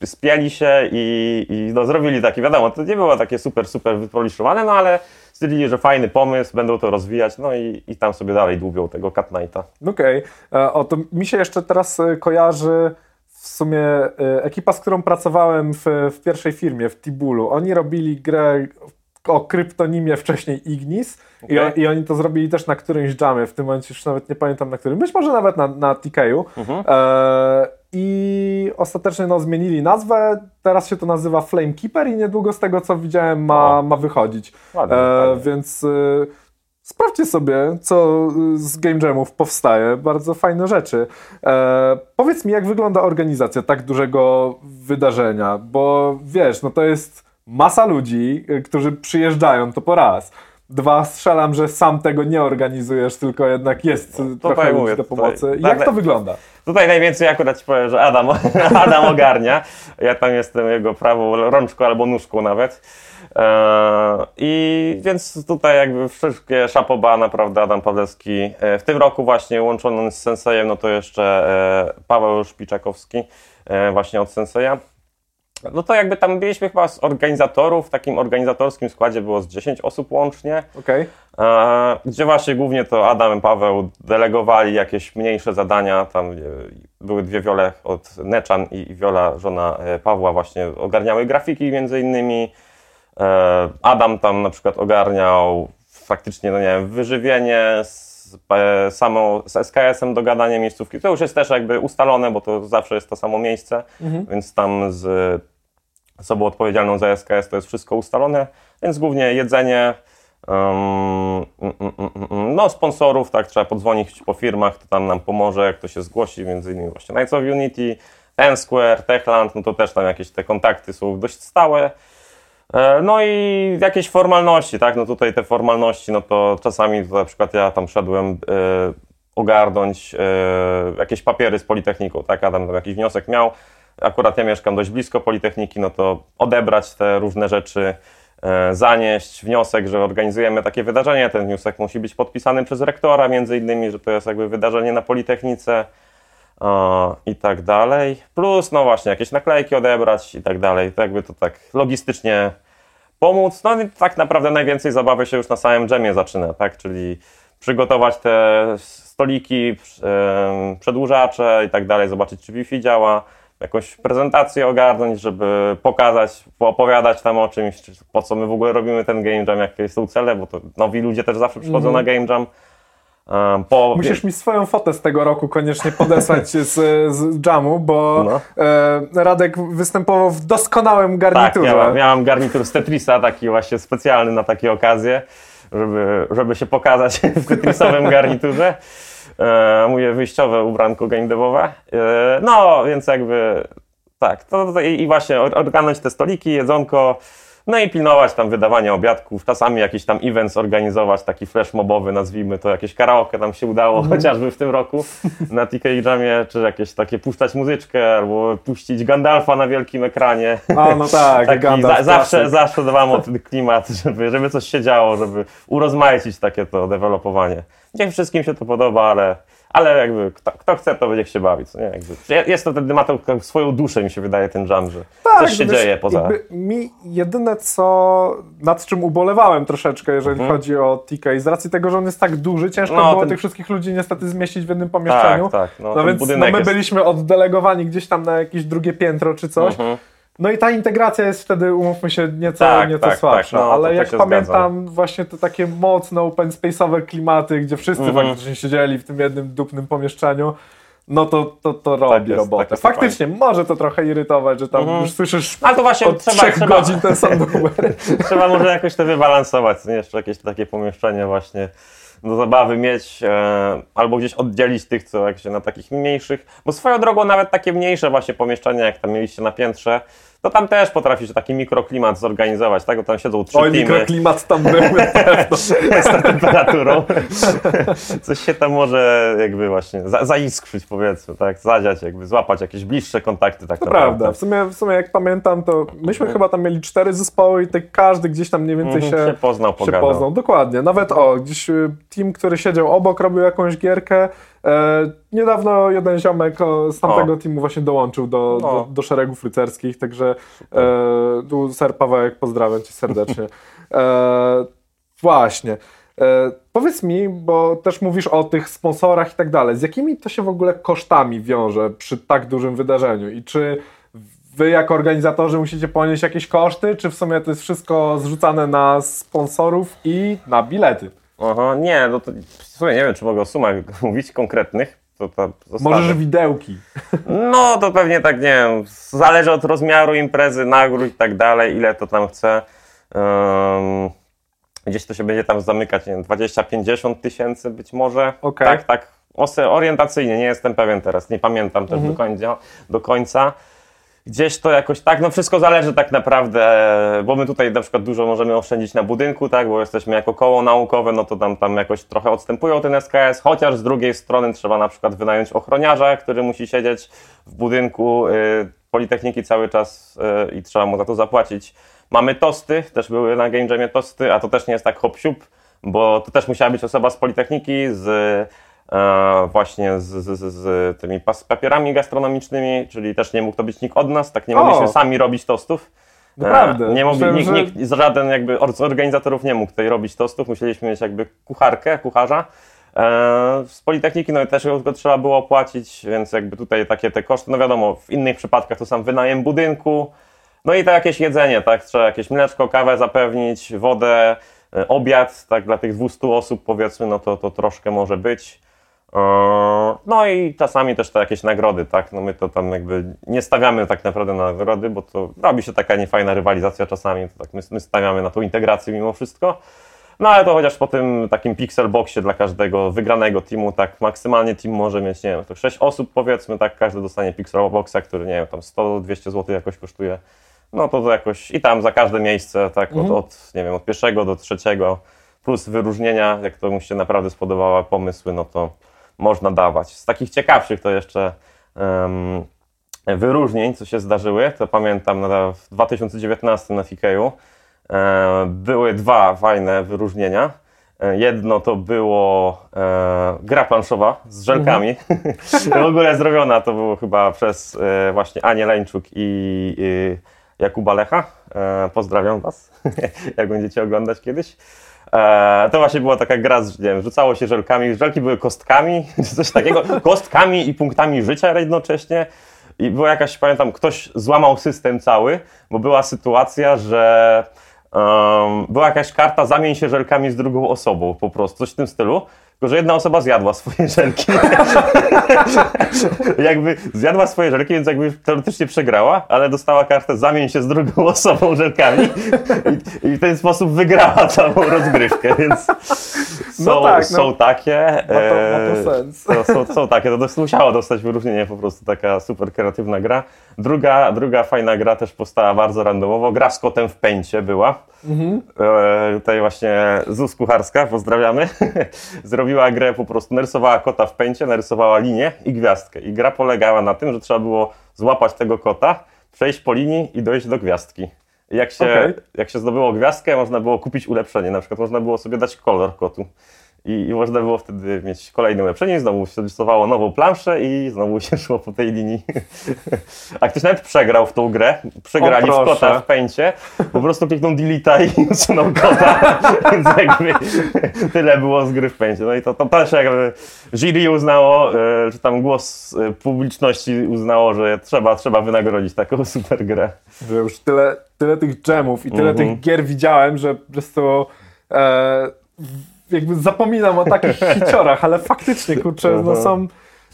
spiali się i, i no, zrobili taki, wiadomo, to nie było takie super, super wypoliszowane, no ale stwierdzili, że fajny pomysł, będą to rozwijać, no i, i tam sobie dalej dłubią tego Cat Knighta. Okej, okay. E, o to mi się jeszcze teraz e, kojarzy w sumie e, ekipa, z którą pracowałem w, w pierwszej firmie, w Tibulu. Oni robili grę o kryptonimie wcześniej Ignis okay. i, i, oni to zrobili też na którymś jamie, w tym momencie już nawet nie pamiętam na którym, być może nawet na, na TK-u. Mhm. E, I ostatecznie no, zmienili nazwę, teraz się to nazywa Flamekeeper i niedługo z tego co widziałem ma, ma wychodzić. Ładnie, e, Więc... E, Sprawdźcie sobie, co z Game Jamów powstaje. Bardzo fajne rzeczy. E, powiedz mi, jak wygląda organizacja tak dużego wydarzenia, bo wiesz, no to jest masa ludzi, y, którzy przyjeżdżają, to po raz. Dwa, strzelam, że sam tego nie organizujesz, tylko jednak jest no, trochę ludzi do pomocy. Tutaj, Jak tak, to wygląda? Tutaj najwięcej akurat ci powiem, że Adam, Adam ogarnia. Ja tam jestem jego prawą rączką albo nóżką nawet. Eee, I więc tutaj jakby wszystkie szapoba naprawdę Adam Pawlewski. E, w tym roku właśnie łączony z Sensejem, no to jeszcze e, Paweł Szpiczakowski e, właśnie od Senseja. No to jakby tam byliśmy chyba z organizatorów, w takim organizatorskim składzie było z 10 osób łącznie. Okay. E, gdzie właśnie głównie to Adam i Paweł delegowali jakieś mniejsze zadania. Tam były dwie wiole od Neczan i Wiola, żona e, Pawła, właśnie ogarniały grafiki między innymi. E, Adam tam na przykład ogarniał faktycznie, no nie wiem, wyżywienie, z, samą, z SKS-em dogadanie miejscówki. To już jest też jakby ustalone, bo to zawsze jest to samo miejsce, mhm. więc tam z osobą odpowiedzialną za SKS to jest wszystko ustalone, więc głównie jedzenie, Um, no, sponsorów, tak, trzeba podzwonić po firmach, to tam nam pomoże, jak to się zgłosi, między innymi właśnie Knights of Unity, Ten Square, Techland, no to też tam jakieś te kontakty są dość stałe. E, no i jakieś formalności, tak, no tutaj te formalności, no to czasami to na przykład ja tam szedłem e, ogarnąć e, jakieś papiery z Politechniką, tak, Adam tam jakiś wniosek miał, akurat ja mieszkam dość blisko Politechniki, no to odebrać te różne rzeczy, E, zanieść wniosek, że organizujemy takie wydarzenie. Ten wniosek musi być podpisany przez rektora, między innymi, że to jest jakby wydarzenie na Politechnice i tak dalej. Plus, no właśnie, jakieś naklejki odebrać i tak dalej. To jakby to tak logistycznie pomóc. No i tak naprawdę najwięcej zabawy się już na samym dżemie zaczyna, tak? Czyli przygotować te stoliki, przedłużacze i tak dalej, zobaczyć czy Wi-Fi działa jakąś prezentację ogarnąć, żeby pokazać, opowiadać tam o czymś, po co my w ogóle robimy ten game jam, jakie są cele, bo to nowi ludzie też zawsze przychodzą mm. na game jam. Po... Musisz mi swoją fotę z tego roku koniecznie podesłać z, z jamu, bo no. e, Radek występował w doskonałym garniturze. Tak, miałem, miałem garnitur z Tetrisa, taki właśnie specjalny na takie okazje, żeby, żeby się pokazać w Tetrisowym garniturze e, moje wyjściowe ubranko game devowe. E, no, więc jakby tak, to, to, i właśnie ogarnąć te stoliki, jedzonko, no i pilnować tam wydawania obiadków, czasami jakiś tam event zorganizować, taki flash mobowy, nazwijmy to, jakieś karaoke tam się udało, mm. chociażby w tym roku na TK Jamie, czy jakieś takie puszczać muzyczkę, albo puścić Gandalfa na wielkim ekranie. A, no tak, Taki Gandalf, za, zawsze, zawsze dawałem o ten klimat, żeby, żeby coś się działo, żeby urozmaicić takie to dewelopowanie. Nie wszystkim się to podoba, ale ale jakby kto, kto, chce, to będzie się bawić. Nie? Jakby, jest to wtedy ma swoją duszę, mi się wydaje, ten jam, że tak, coś się wiesz, dzieje poza... Mi jedyne, co nad czym ubolewałem troszeczkę, jeżeli mhm. chodzi o TK, z racji tego, że on jest tak duży, ciężko no, było ten... tych wszystkich ludzi niestety zmieścić w jednym pomieszczeniu. Tak, tak. No, no więc no, my jest... byliśmy oddelegowani gdzieś tam na jakieś drugie piętro czy coś. Mhm. No i ta integracja jest wtedy, umówmy się, nieco, tak, nieco tak, słabsza, tak, no, ale jak pamiętam zgadza. właśnie te takie mocno open space'owe klimaty, gdzie wszyscy mm -hmm. faktycznie siedzieli w tym jednym dupnym pomieszczeniu, no to, to, to robi tak jest, robotę. Tak Faktycznie fajnie. może to trochę irytować, że tam mm -hmm. już słyszysz Ale to właśnie od trzeba, trzech trzeba, godzin ten sam numer. trzeba może jakoś to wybalansować, jeszcze jakieś takie pomieszczenie właśnie do zabawy mieć, e, albo gdzieś oddzielić tych, co jak się na takich mniejszych, bo swoją drogą nawet takie mniejsze właśnie pomieszczenia, jak tam mieliście na piętrze, to tam też potrafi się taki mikroklimat zorganizować, tak? Bo tam siedzą trzy Oj, teamy. mikroklimat tam był z tą temperaturą. Coś się tam może jakby właśnie za, zaiskrzyć powiedzmy, tak? Zadziać, jakby złapać jakieś bliższe kontakty tak to naprawdę. prawda. W sumie, w sumie jak pamiętam, to myśmy chyba tam mieli cztery zespoły i tak każdy gdzieś tam mniej więcej mhm, się, się poznał, się poznał. Dokładnie. Nawet o, gdzieś y, team, który siedział obok, robił jakąś gierkę, niedawno jeden ziomek z tamtego o. teamu właśnie dołączył do, do, do, szeregów rycerskich, także e, tu ser Pawełek, pozdrawiam cię serdecznie. E, właśnie. E, powiedz mi, bo też mówisz o tych sponsorach i tak dalej, z jakimi to się w ogóle kosztami wiąże przy tak dużym wydarzeniu i czy wy jako organizatorzy musicie ponieść jakieś koszty, czy w sumie to jest wszystko zrzucane na sponsorów i na bilety? Aha, nie, no to w sumie nie wiem, czy mogę o sumach mówić konkretnych. To, to Możesz widełki. No to pewnie tak, nie wiem, zależy od rozmiaru imprezy, nagród i tak dalej, ile to tam chce. Um, gdzieś to się będzie tam zamykać, nie wiem, 20-50 tysięcy być może. Okay. Tak, tak, orientacyjnie, nie jestem pewien teraz, nie pamiętam też mhm. do końca. Do końca gdzieś to jakoś tak, no wszystko zależy tak naprawdę, bo my tutaj na przykład dużo możemy oszczędzić na budynku, tak, bo jesteśmy jako koło naukowe, no to tam, tam jakoś trochę odstępują ten SKS, chociaż z drugiej strony trzeba na przykład wynająć ochroniarza, który musi siedzieć w budynku y, Politechniki cały czas y, i trzeba mu za to zapłacić. Mamy tosty, też były na Game Jamie tosty, a to też nie jest tak hop bo to też musiała być osoba z Politechniki, z właśnie z, z, z tymi papierami gastronomicznymi, czyli też nie mógł to być nikt od nas, tak nie mogliśmy sami robić tostów. E, Naprawdę. Nie mogli, nikt, że... nikt, żaden jakby z organizatorów nie mógł tutaj robić tostów, musieliśmy mieć jakby kucharkę, kucharza. E, z Politechniki no i też go trzeba było opłacić, więc jakby tutaj takie te koszty, no wiadomo, w innych przypadkach to sam wynajem budynku, no i to jakieś jedzenie, tak, trzeba jakieś mleczko, kawę zapewnić, wodę, obiad, tak, dla tych 200 osób powiedzmy, no to, to troszkę może być. No i czasami też to jakieś nagrody, tak? No my to tam jakby nie stawiamy tak naprawdę na nagrody, bo to robi się taka niefajna rywalizacja czasami, to tak my, my stawiamy na tą integrację mimo wszystko. No ale to chociaż po tym takim pixel boxie dla każdego wygranego teamu, tak maksymalnie team może mieć, nie wiem, to 6 osób powiedzmy, tak każdy dostanie pixel boxa, który nie wiem, tam 100-200 zł jakoś kosztuje. No to, to jakoś i tam za każde miejsce, tak mhm. od, od, nie wiem, od pierwszego do trzeciego, plus wyróżnienia, jak to mu się naprawdę spodobały pomysły, no to można dawać. Z takich ciekawszych to jeszcze um, wyróżnień, co się zdarzyły, to pamiętam na, w 2019 na Fikeju e, były dwa fajne wyróżnienia. E, jedno to było e, gra planszowa z żelkami. Mhm. w ogóle zrobiona to było chyba przez e, właśnie Anię Leńczuk i, i Jakuba Lecha. E, pozdrawiam Was, jak będziecie oglądać kiedyś. E, to właśnie była taka gra, nie wiem, rzucało się żelkami. Żelki były kostkami, czy coś takiego. Kostkami i punktami życia jednocześnie. I była jakaś, pamiętam, ktoś złamał system cały, bo była sytuacja, że um, była jakaś karta zamień się żelkami z drugą osobą, po prostu, coś w tym stylu. Tylko, że jedna osoba zjadła swoje żelki. jakby zjadła swoje żelki, więc jakby teoretycznie przegrała, ale dostała kartę zamień się z drugą osobą żelkami i, i w ten sposób wygrała całą rozgrywkę, więc no są, no tak, są no. takie. Ma to, ma to e, sens. To, są, są takie, to musiało dostać wyróżnienie, po prostu taka super kreatywna gra. Druga, druga fajna gra też powstała bardzo randomowo. Gra z kotem w pęcie była. Mhm. E, tutaj właśnie Zus Kucharska, pozdrawiamy. Zrobiła grę po prostu, narysowała kota w pęcie, narysowała linię i gwiazdkę. I gra polegała na tym, że trzeba było złapać tego kota, przejść po linii i dojść do gwiazdki. jak się, okay. jak się zdobyło gwiazdkę, można było kupić ulepszenie. Na przykład można było sobie dać kolor kotu. I, I, można było wtedy mieć kolejne ulepszenie, znowu się rysowało nową planszę i znowu się szło po tej linii. A ktoś nawet przegrał w tą grę, przegrali w kota w pęcie, po prostu kliknął delete i usunął kota, więc jakby tyle było z gry w pęcie. No i to, to też jakby jury uznało, e, czy tam głos e, publiczności uznało, że trzeba, trzeba wynagrodzić taką super grę. Że już tyle, tyle tych dżemów i tyle -hmm. tych gier widziałem, że po prostu e, jakby zapominam o takich hiciorach, ale faktycznie, kurczę, no są,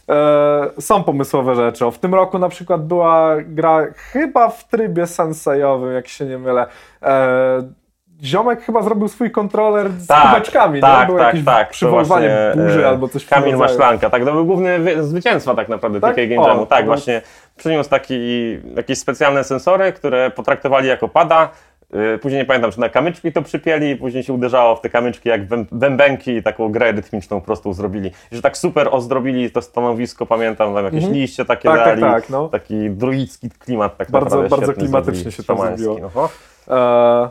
e, są pomysłowe rzeczy. O, w tym roku na przykład była gra chyba w trybie sensejowym, jak się nie mylę. E, Ziomek chyba zrobił swój kontroler z tak, kubeczkami, tak, nie? Było tak, jakieś tak, przywoływanie burzy e, albo coś Kamil Maślanka, tak, to był główny zwycięstwa tak naprawdę tak? takiego game jamu. Tak, właśnie przyniósł taki, jakieś specjalne sensory, które potraktowali jako pada, później nie pamiętam, czy na kamyczki to przypieli, później się uderzało w te kamyczki jak bębenki i taką grę rytmiczną prostą zrobili. I że tak super ozdrobili to stanowisko, pamiętam, tam jakieś mm -hmm. liście takie tak, tak dali, tak, tak, no. taki druicki klimat tak bardzo, naprawdę Bardzo klimatycznie się to zrobiło. No. E,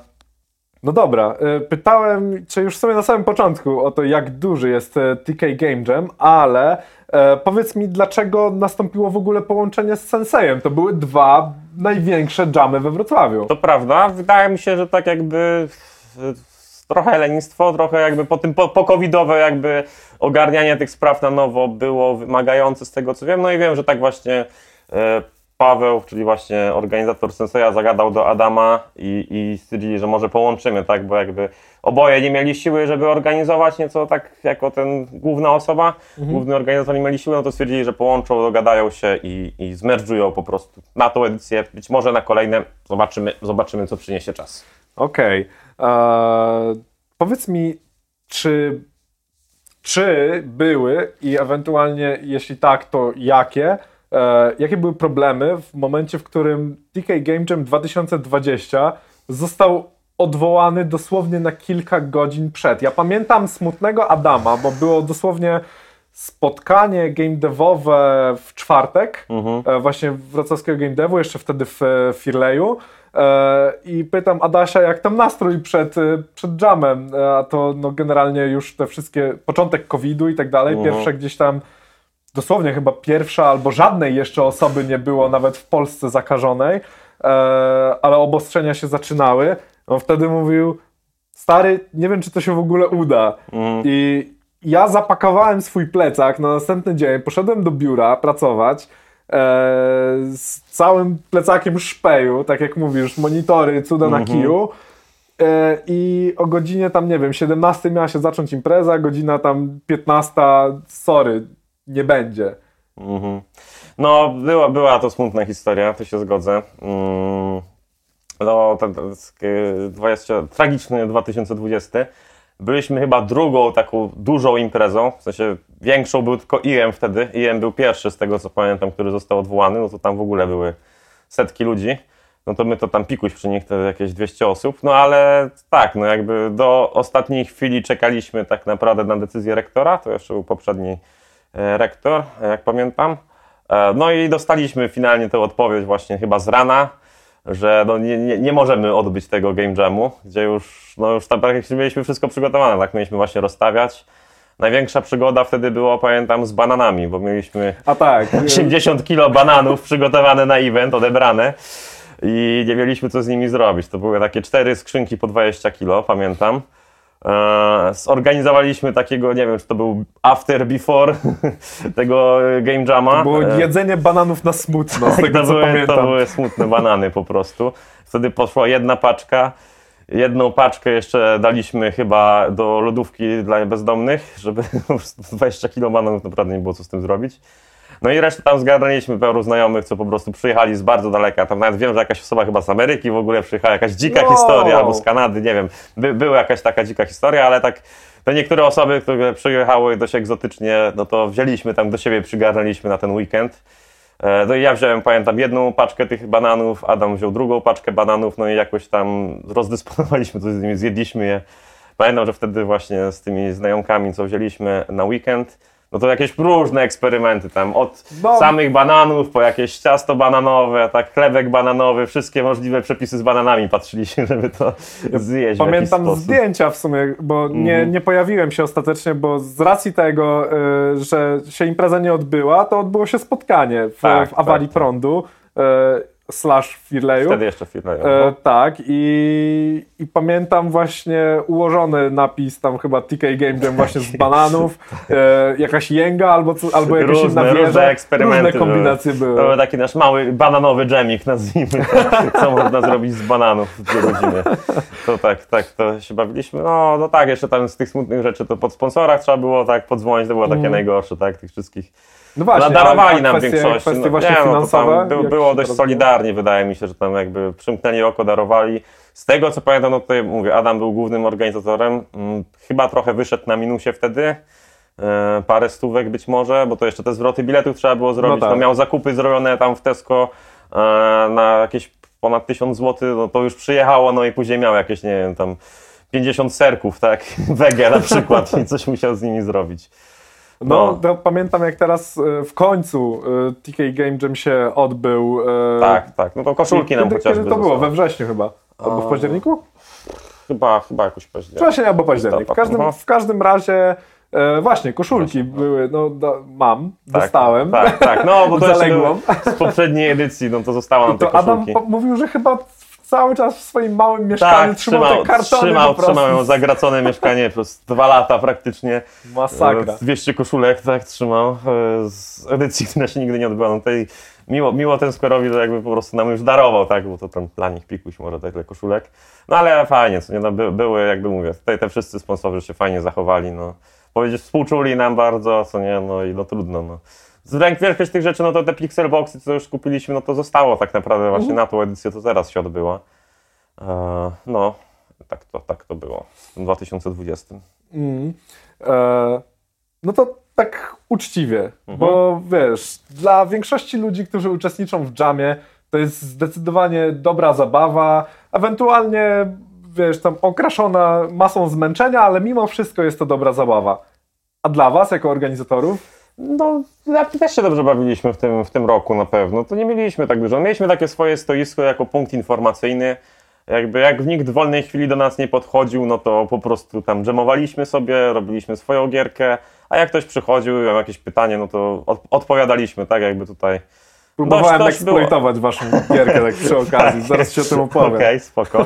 no dobra, e, pytałem Cię już sobie na samym początku o to, jak duży jest e, TK Game Jam, ale e, powiedz mi, dlaczego nastąpiło w ogóle połączenie z Sensejem? To były dwa największe jamy we Wrocławiu. To prawda. Wydaje mi się, że tak jakby trochę lenistwo, trochę jakby po tym po-covidowe po jakby ogarnianie tych spraw na nowo było wymagające z tego co wiem. No i wiem, że tak właśnie e, Paweł, czyli właśnie organizator Senseja, zagadał do Adama i, i stwierdzili, że może połączymy, tak, bo jakby oboje nie mieli siły, żeby organizować nieco tak jako ten główna osoba, mhm. główny organizator nie mieli siły, no to stwierdzili, że połączą, dogadają się i, i zmerdżują po prostu na tą edycję, być może na kolejne, zobaczymy, zobaczymy co przyniesie czas. Okej. Okay. E, powiedz mi, czy, czy były i ewentualnie jeśli tak, to jakie e, jakie były problemy w momencie, w którym TK Game Jam 2020 został odwołany dosłownie na kilka godzin przed. Ja pamiętam smutnego Adama, bo było dosłownie spotkanie game devowe w czwartek, mhm. e, właśnie wrocławskiego game devu, jeszcze wtedy w Firleju. E, I pytam Adasia, jak tam nastrój przed, e, przed jamem, a to no, generalnie już te wszystkie, początek COVID-u i tak dalej, mhm. pierwsze gdzieś tam dosłownie chyba pierwsza albo żadnej jeszcze osoby nie było nawet w Polsce zakażonej, ale obostrzenia się zaczynały. On wtedy mówił, stary, nie wiem, czy to się w ogóle uda. Mm. I ja zapakowałem swój plecak na następny dzień, poszedłem do biura pracować e, z całym plecakiem szpeju, tak jak mówisz, monitory, cuda mm -hmm. na mhm. kiju. E, I o godzinie tam, nie wiem, 17 miała się zacząć impreza, godzina tam 15, sorry, nie będzie. Mhm. No, była, była to smutna historia, to się zgodzę. Mm. No, ten, ten, 20, tragiczny 2020. byliśmy chyba drugą taką dużą imprezą, w sensie większą był tylko IM wtedy. IM był pierwszy z tego co pamiętam, który został odwołany, no to tam w ogóle były setki ludzi. No to my to tam pikuś przy nich, to jakieś 200 osób. No ale tak, no jakby do ostatniej chwili czekaliśmy tak naprawdę na decyzję rektora, to jeszcze był poprzedni e, rektor, jak pamiętam. E, no i dostaliśmy finalnie tę odpowiedź właśnie chyba z rana, że no nie, nie, nie możemy odbyć tego game jamu, gdzie już, no już tam praktycznie mieliśmy wszystko przygotowane, tak mieliśmy właśnie rozstawiać. Największa przygoda wtedy była, pamiętam, z bananami, bo mieliśmy A tak. 80 kilo bananów przygotowane na event, odebrane i nie mieliśmy co z nimi zrobić. To były takie cztery skrzynki po 20 kilo, pamiętam. Eee, Zorganizowaliśmy takiego, nie wiem, czy to był after, before tego game jama. To było Eee, jedzenie bananów na smutno, z tego to, co były, pamiętam. to były smutne banany po prostu. Wtedy poszła jedna paczka. Jedną paczkę jeszcze daliśmy chyba do lodówki dla bezdomnych, żeby po prostu 20 kg bananów naprawdę nie było co z tym zrobić. No i resztę tam zgarnęliśmy paru znajomych, co po prostu przyjechali z bardzo daleka. Tam nawet wiem, że jakaś osoba chyba z Ameryki w ogóle przyjechała, jakaś dzika Wow. historia, albo z Kanady, nie wiem. By, była jakaś taka dzika historia, ale tak te niektóre osoby, które przyjechały dość egzotycznie, no to wzięliśmy tam do siebie, przygarnęliśmy na ten weekend. E, No i ja wziąłem, pamiętam, jedną paczkę tych bananów, Adam wziął drugą paczkę bananów, no i jakoś tam rozdysponowaliśmy to z nimi, zjedliśmy je. Pamiętam, że wtedy właśnie z tymi znajomkami, co wzięliśmy na weekend, no to jakieś różne eksperymenty tam, od No. samych bananów po jakieś ciasto bananowe, tak chlebek bananowy, wszystkie możliwe przepisy z bananami patrzyliśmy, żeby to zjeść Pamiętam zdjęcia w sumie, bo nie, Mhm. nie pojawiłem się ostatecznie, bo z racji tego, y, że się impreza nie odbyła, to odbyło się spotkanie w, Tak, w awarii tak. prądu y, slash Firleju. Wtedy jeszcze chwilę. E, tak, i, i pamiętam właśnie ułożony napis tam chyba TK Game Jam właśnie z bananów, e, jakaś jęga albo, co, albo jakaś różne, inna wieża. różne eksperymenty. Różne kombinacje były. były. To był taki nasz mały bananowy dżemik, nazwijmy to, co można zrobić z bananów w dwie godziny. To tak, tak, to się bawiliśmy. No, no tak, jeszcze tam z tych smutnych rzeczy to pod sponsorach trzeba było tak podzwonić, to było takie najgorsze, tak, tych wszystkich. No właśnie, nam kwestie, większości. Kwestie no, właśnie nie, no, to finansowe. było dość solidarnie, wydaje mi się, że tam jakby przymknęli oko, darowali. Z tego co pamiętam, no tutaj mówię, Adam był głównym organizatorem. Mm, Chyba trochę wyszedł na minusie wtedy. E, parę stówek być może, bo to jeszcze te zwroty biletów trzeba było zrobić. No, tak. miał zakupy zrobione tam w Tesco e, na jakieś ponad 1000 zł, no to już przyjechało, no i później miał jakieś, nie wiem, tam 50 serków, tak, wege na przykład i coś musiał z nimi zrobić. No, No. pamiętam jak teraz e, w końcu e, TK Game Jam się odbył. e, Tak, tak, no to koszulki nam kiedy, chociażby Kiedy to było? zostały. We wrześniu chyba. Albo w październiku? Chyba, chyba jakoś październik. Wrzesień albo październik. W każdym, w każdym razie e, właśnie koszulki były, no da, mam, Tak, dostałem. Tak, tak, no bo to Zaległą. z poprzedniej edycji, no to zostało nam te To Adam koszulki. po- mówił, że chyba cały czas w swoim małym mieszkaniu Tak, trzymał, trzymał, te kartony trzymał, trzymał ją zagracone mieszkanie przez dwa lata praktycznie. Masakra. E, 200 koszulek, tak, trzymał e, z edycji, która się nigdy nie odbyła. No tej, miło, miło ten Square'owi, że jakby po prostu nam już darował, tak, bo to tam dla nich pikuś może tyle koszulek. No ale fajnie, co nie, no, by, były, jakby mówię, tutaj te wszyscy sponsorzy się fajnie zachowali, no. Powiedzieć, współczuli nam bardzo, co nie, no i no trudno, no. Z ręk większość tych rzeczy, no to te pixel boxy, co już kupiliśmy, no to zostało tak naprawdę właśnie na tą edycję, to zaraz się odbyła. E, no, tak to, tak to było w tym 2020. Mm. E, no to tak uczciwie, Mhm. bo wiesz, dla większości ludzi, którzy uczestniczą w jamie, to jest zdecydowanie dobra zabawa, ewentualnie wiesz, tam okraszona masą zmęczenia, ale mimo wszystko jest to dobra zabawa. A dla was, jako organizatorów? No, też się dobrze bawiliśmy w tym, w tym roku na pewno. To nie mieliśmy tak dużo. Mieliśmy takie swoje stoisko jako punkt informacyjny. Jakby jak nikt w wolnej chwili do nas nie podchodził, no to po prostu tam dżemowaliśmy sobie, robiliśmy swoją gierkę, a jak ktoś przychodził, miał jakieś pytanie, no to od, odpowiadaliśmy, tak jakby tutaj. Próbowałem było. eksploitować waszą gierkę tak przy okazji, zaraz ci o tym opowiem. Okej, spoko.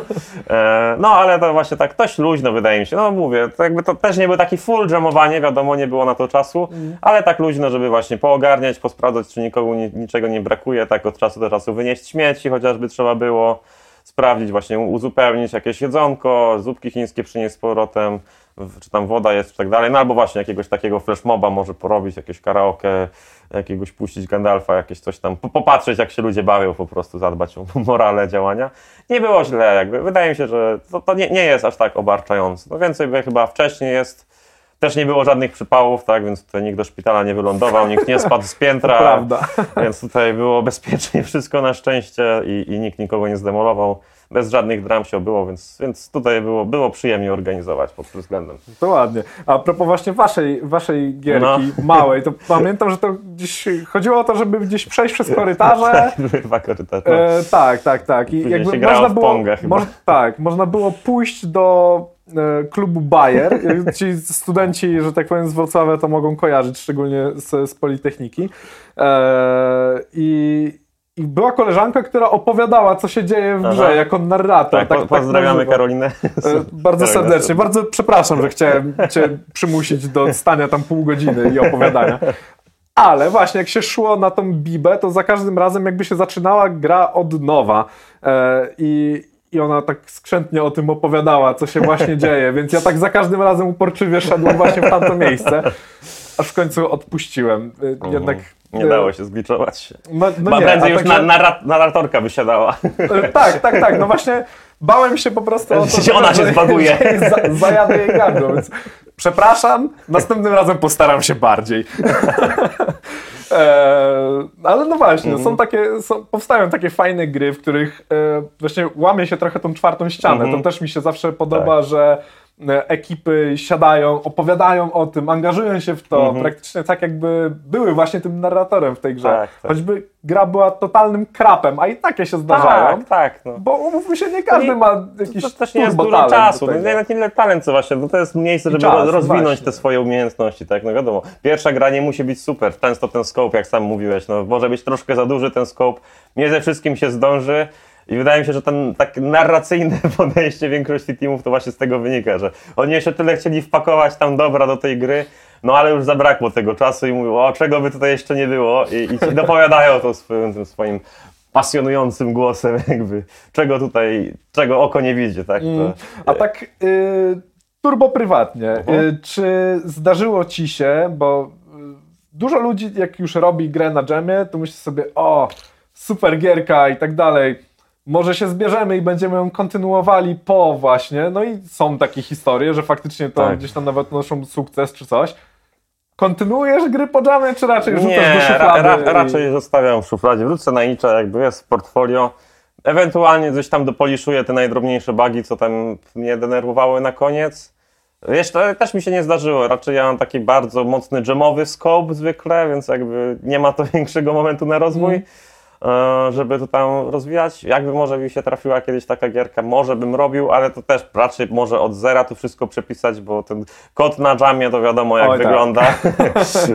E, no ale to właśnie tak dość luźno wydaje mi się. No mówię, to jakby to też nie był taki full jamowanie, wiadomo, nie było na to czasu, ale tak luźno, żeby właśnie poogarniać, posprawdzać, czy nikomu ni- niczego nie brakuje, tak od czasu do czasu wynieść śmieci, chociażby trzeba było sprawdzić, właśnie uzupełnić jakieś jedzonko, zupki chińskie przynieść z powrotem, czy tam woda jest, czy tak dalej, no albo właśnie jakiegoś takiego flash moba może porobić, jakieś karaoke, jakiegoś puścić Gandalfa, jakieś coś tam, popatrzeć jak się ludzie bawią, po prostu zadbać o morale działania. Nie było źle, jakby. Wydaje mi się, że to, to nie, nie jest aż tak obarczające. No więcej by chyba wcześniej jest, też nie było żadnych przypałów, tak, więc tutaj nikt do szpitala nie wylądował, nikt nie spadł z piętra, Prawda. więc tutaj było bezpiecznie wszystko na szczęście i, i nikt nikogo nie zdemolował bez żadnych dram się obyło, więc, więc tutaj było, było przyjemnie organizować pod tym względem. To ładnie. A propos właśnie waszej, waszej gierki no. małej, to pamiętam, że to gdzieś chodziło o to, żeby gdzieś przejść przez korytarze. tak, dwa korytarze. No. E, tak, tak, tak. I jakby można było, mo tak, można było pójść do e, klubu Bayer. Ci studenci, że tak powiem, z Wrocławia to mogą kojarzyć, szczególnie z, z Politechniki. E, I i była koleżanka, która opowiadała, co się dzieje w grze, Aha. jako narrator. Tak, tak, tak pozdrawiamy Karolinę. E, bardzo serdecznie. Bardzo przepraszam, że chciałem Cię przymusić do stania tam pół godziny i opowiadania. Ale właśnie jak się szło na tą bibę, to za każdym razem jakby się zaczynała gra od nowa. E, I, i ona tak skrzętnie o tym opowiadała, co się właśnie dzieje, więc ja tak za każdym razem uporczywie szedłem właśnie w tamto miejsce, aż w końcu odpuściłem. E, mhm. Jednak nie dało się zgliczować. No, no nie, prędzej już także... na, narratorka wysiadała. Tak, tak, tak. No właśnie bałem się po prostu o to, że ona się zbaguje. Za, zajadę jej gardło, więc przepraszam, następnym razem postaram się bardziej. e, ale no właśnie, mm. są takie, są, powstają takie fajne gry, w których e, właśnie łamie się trochę tą czwartą ścianę. Mm. To też mi się zawsze podoba, tak. że ekipy siadają, opowiadają o tym, angażują się w to, mhm. praktycznie tak jakby były właśnie tym narratorem w tej grze. Tak, tak. Choćby gra była totalnym krapem, a i takie się zdarzają. Tak, tak. No. Bo umówmy się, nie każdy nie, ma jakiś To, to też nie jest dużo czasu, no, nie na tyle talent, co właśnie, no to jest miejsce, żeby czas, rozwinąć właśnie. te swoje umiejętności, tak, no wiadomo. Pierwsza gra nie musi być super, często ten scope, jak sam mówiłeś, no może być troszkę za duży ten scope, nie ze wszystkim się zdąży, i wydaje mi się, że ten tak narracyjne podejście większości teamów to właśnie z tego wynika, że oni jeszcze tyle chcieli wpakować tam dobra do tej gry, no ale już zabrakło tego czasu i mówią, o czego by tutaj jeszcze nie było i, i dopowiadają to swoim, tym swoim pasjonującym głosem jakby, czego tutaj, czego oko nie widzi, tak? To... Mm. A tak y, turbo prywatnie, uh -huh. y, czy zdarzyło Ci się, bo y, dużo ludzi jak już robi grę na dżemie, to myśli sobie, o super gierka i tak dalej, może się zbierzemy i będziemy ją kontynuowali po właśnie, no i są takie historie, że faktycznie to tak. gdzieś tam nawet noszą sukces czy coś. Kontynuujesz gry po jamie, czy raczej rzucasz Nie, do szuflady? Ra, ra, raczej zostawiam w szufladzie, wrócę na Nicza, jakby jest w portfolio. Ewentualnie coś tam dopoliszuję te najdrobniejsze bugi, co tam mnie denerwowały na koniec. Jeszcze też mi się nie zdarzyło, raczej ja mam taki bardzo mocny jamowy scope zwykle, więc jakby nie ma to większego momentu na rozwój. Mm. E, żeby to tam rozwijać. Jakby może mi się trafiła kiedyś taka gierka, może bym robił, ale to też raczej może od zera tu wszystko przepisać, bo ten kod na jamie to wiadomo jak Oj, tak. wygląda. Tak.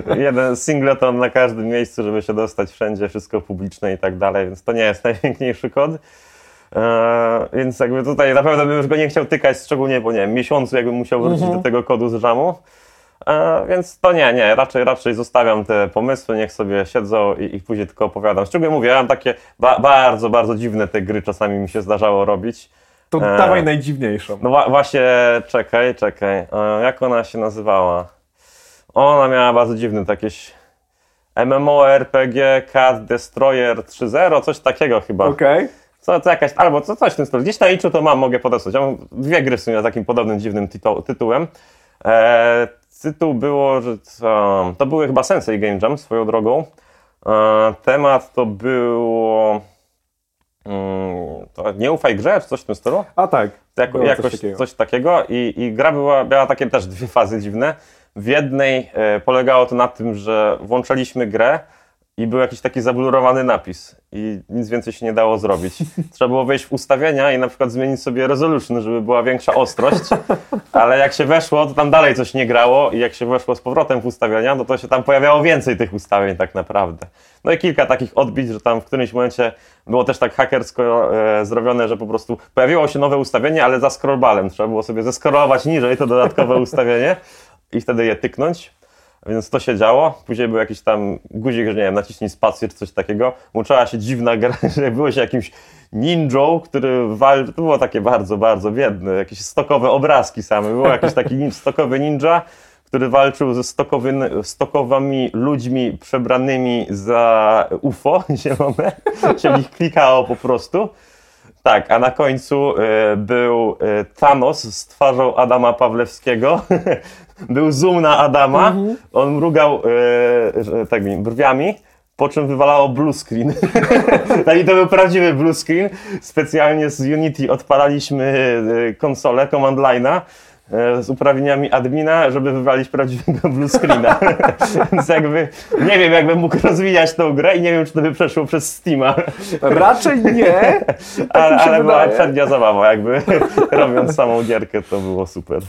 Jeden singleton na każdym miejscu, żeby się dostać wszędzie, wszystko publiczne i tak dalej, więc to nie jest najpiękniejszy kod. Eee, więc jakby tutaj na pewno bym już go nie chciał tykać, szczególnie po nie wiem, miesiącu, jakbym musiał wrócić mhm. do tego kodu z jamu. E, więc to nie, nie, raczej, raczej zostawiam te pomysły, niech sobie siedzą i, i później tylko opowiadam. Szczególnie mówię, ja mam takie ba bardzo, bardzo dziwne te gry czasami mi się zdarzało robić. To e, dawaj najdziwniejszą. No właśnie, czekaj, czekaj. E, jak ona się nazywała? Ona miała bardzo dziwny jakieś MMORPG Cat Destroyer 3.0, coś takiego chyba. Okej. Okay. Co, to jakaś, albo co, coś w tym stylu. Gdzieś na Iczu to mam, mogę podesłać. Ja mam dwie gry w sumie z takim podobnym, dziwnym tytu tytułem. E, tytuł było, że to, to były chyba Sensei Game Jam swoją drogą. E, temat to było mm, to nie ufaj grze, czy coś w tym stylu? A tak. Jako, jakoś coś takiego, coś takiego. I, I, gra była, miała takie też dwie fazy dziwne. W jednej e, polegało to na tym, że włączaliśmy grę i był jakiś taki zablurowany napis i nic więcej się nie dało zrobić. Trzeba było wejść w ustawienia i na przykład zmienić sobie resolution, żeby była większa ostrość, ale jak się weszło, to tam dalej coś nie grało i jak się weszło z powrotem w ustawienia, no to się tam pojawiało więcej tych ustawień tak naprawdę. No i kilka takich odbić, że tam w którymś momencie było też tak hakersko e, zrobione, że po prostu pojawiło się nowe ustawienie, ale za scrollbalem. Trzeba było sobie zeskrolować niżej to dodatkowe ustawienie i wtedy je tyknąć. Więc to się działo. Później był jakiś tam guzik, że nie wiem, naciśnij spację czy coś takiego. Łączała się dziwna gra, że było się jakimś który walczył. To było takie bardzo, bardzo biedne. Jakieś stokowe obrazki same. Był jakiś taki stokowy ninja, który walczył ze stokowy, stokowymi ludźmi przebranymi za UFO zielone. się w nich klikało po prostu. Tak, a na końcu y, był y, Thanos z twarzą Adama Pawlewskiego. był zoom na Adama. Mhm. On mrugał tak, brwiami, po czym wywalało blue screen. tak, i to był prawdziwy blue screen. Specjalnie z Unity odpalaliśmy konsolę, command line'a z uprawnieniami admina, żeby wywalić prawdziwego blue screena. Więc jakby nie wiem, jakbym mógł rozwijać tą grę i nie wiem, czy to by przeszło przez Steama. Raczej nie. Tak ale, ale była przednia zabawa, jakby robiąc samą gierkę, to było super.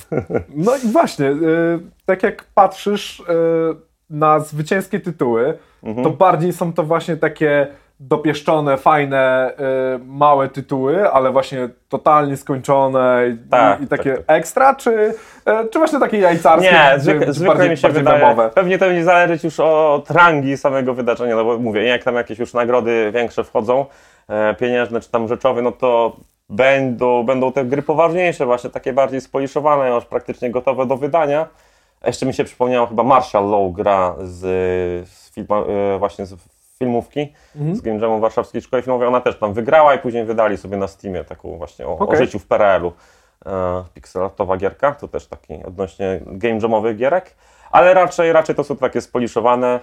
No i właśnie, y, tak jak patrzysz y, na zwycięskie tytuły, mhm. to bardziej są to właśnie takie dopieszczone, fajne, y, małe tytuły, ale właśnie totalnie skończone i, tak, i takie tak, tak. ekstra, czy, y, czy właśnie takie jajcarskie? Nie, zwykle, zwykle mi się wydaje, pewnie to będzie zależeć już od rangi samego wydarzenia, no bo mówię, jak tam jakieś już nagrody większe wchodzą, e, pieniężne czy tam rzeczowe, no to będą, będą te gry poważniejsze, właśnie takie bardziej spoliszowane, już praktycznie gotowe do wydania. Jeszcze mi się przypomniało chyba Marshall Law gra z, z e, właśnie z filmówki mhm. z Game Jamu Warszawskiej Szkoły Filmowej. Ona też tam wygrała i później wydali sobie na Steamie taką właśnie o, okay. o życiu w PRL-u. E, pixelatowa gierka, to też taki odnośnie game jamowych gierek, ale raczej, raczej to są takie spoliszowane.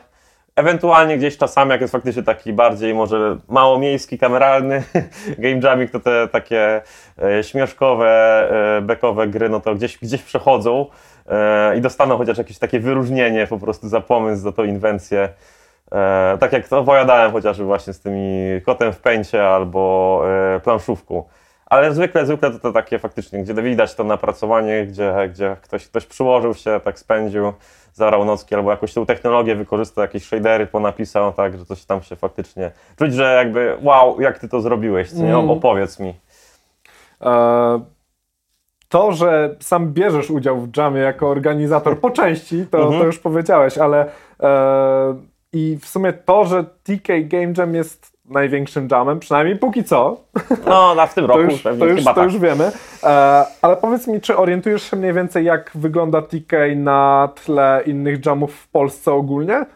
Ewentualnie gdzieś czasami, jak jest faktycznie taki bardziej może mało miejski, kameralny game jamik, to te takie e, śmieszkowe, e, bekowe gry, no to gdzieś, gdzieś przechodzą e, i dostaną chociaż jakieś takie wyróżnienie po prostu za pomysł, za tą inwencję. E, tak jak to opowiadałem chociażby właśnie z tymi kotem w pęcie albo e, planszówką. Ale zwykle, zwykle to, to takie faktycznie, gdzie widać to napracowanie, gdzie, gdzie ktoś, ktoś przyłożył się, tak spędził, zarał nocki albo jakąś tą technologię wykorzystał, jakieś shadery ponapisał, tak, że coś tam się faktycznie... Czuć, że jakby wow, jak ty to zrobiłeś, co nie? Mm. Opowiedz mi. E, to, że sam bierzesz udział w jamie jako organizator po części, to, to już powiedziałeś, ale e, i w sumie to, że TK Game Jam jest największym jamem, przynajmniej póki co. No, na w tym roku to już, pewnie, to już, to tak. już wiemy. E, ale powiedz mi, czy orientujesz się mniej więcej, jak wygląda TK na tle innych jamów w Polsce ogólnie?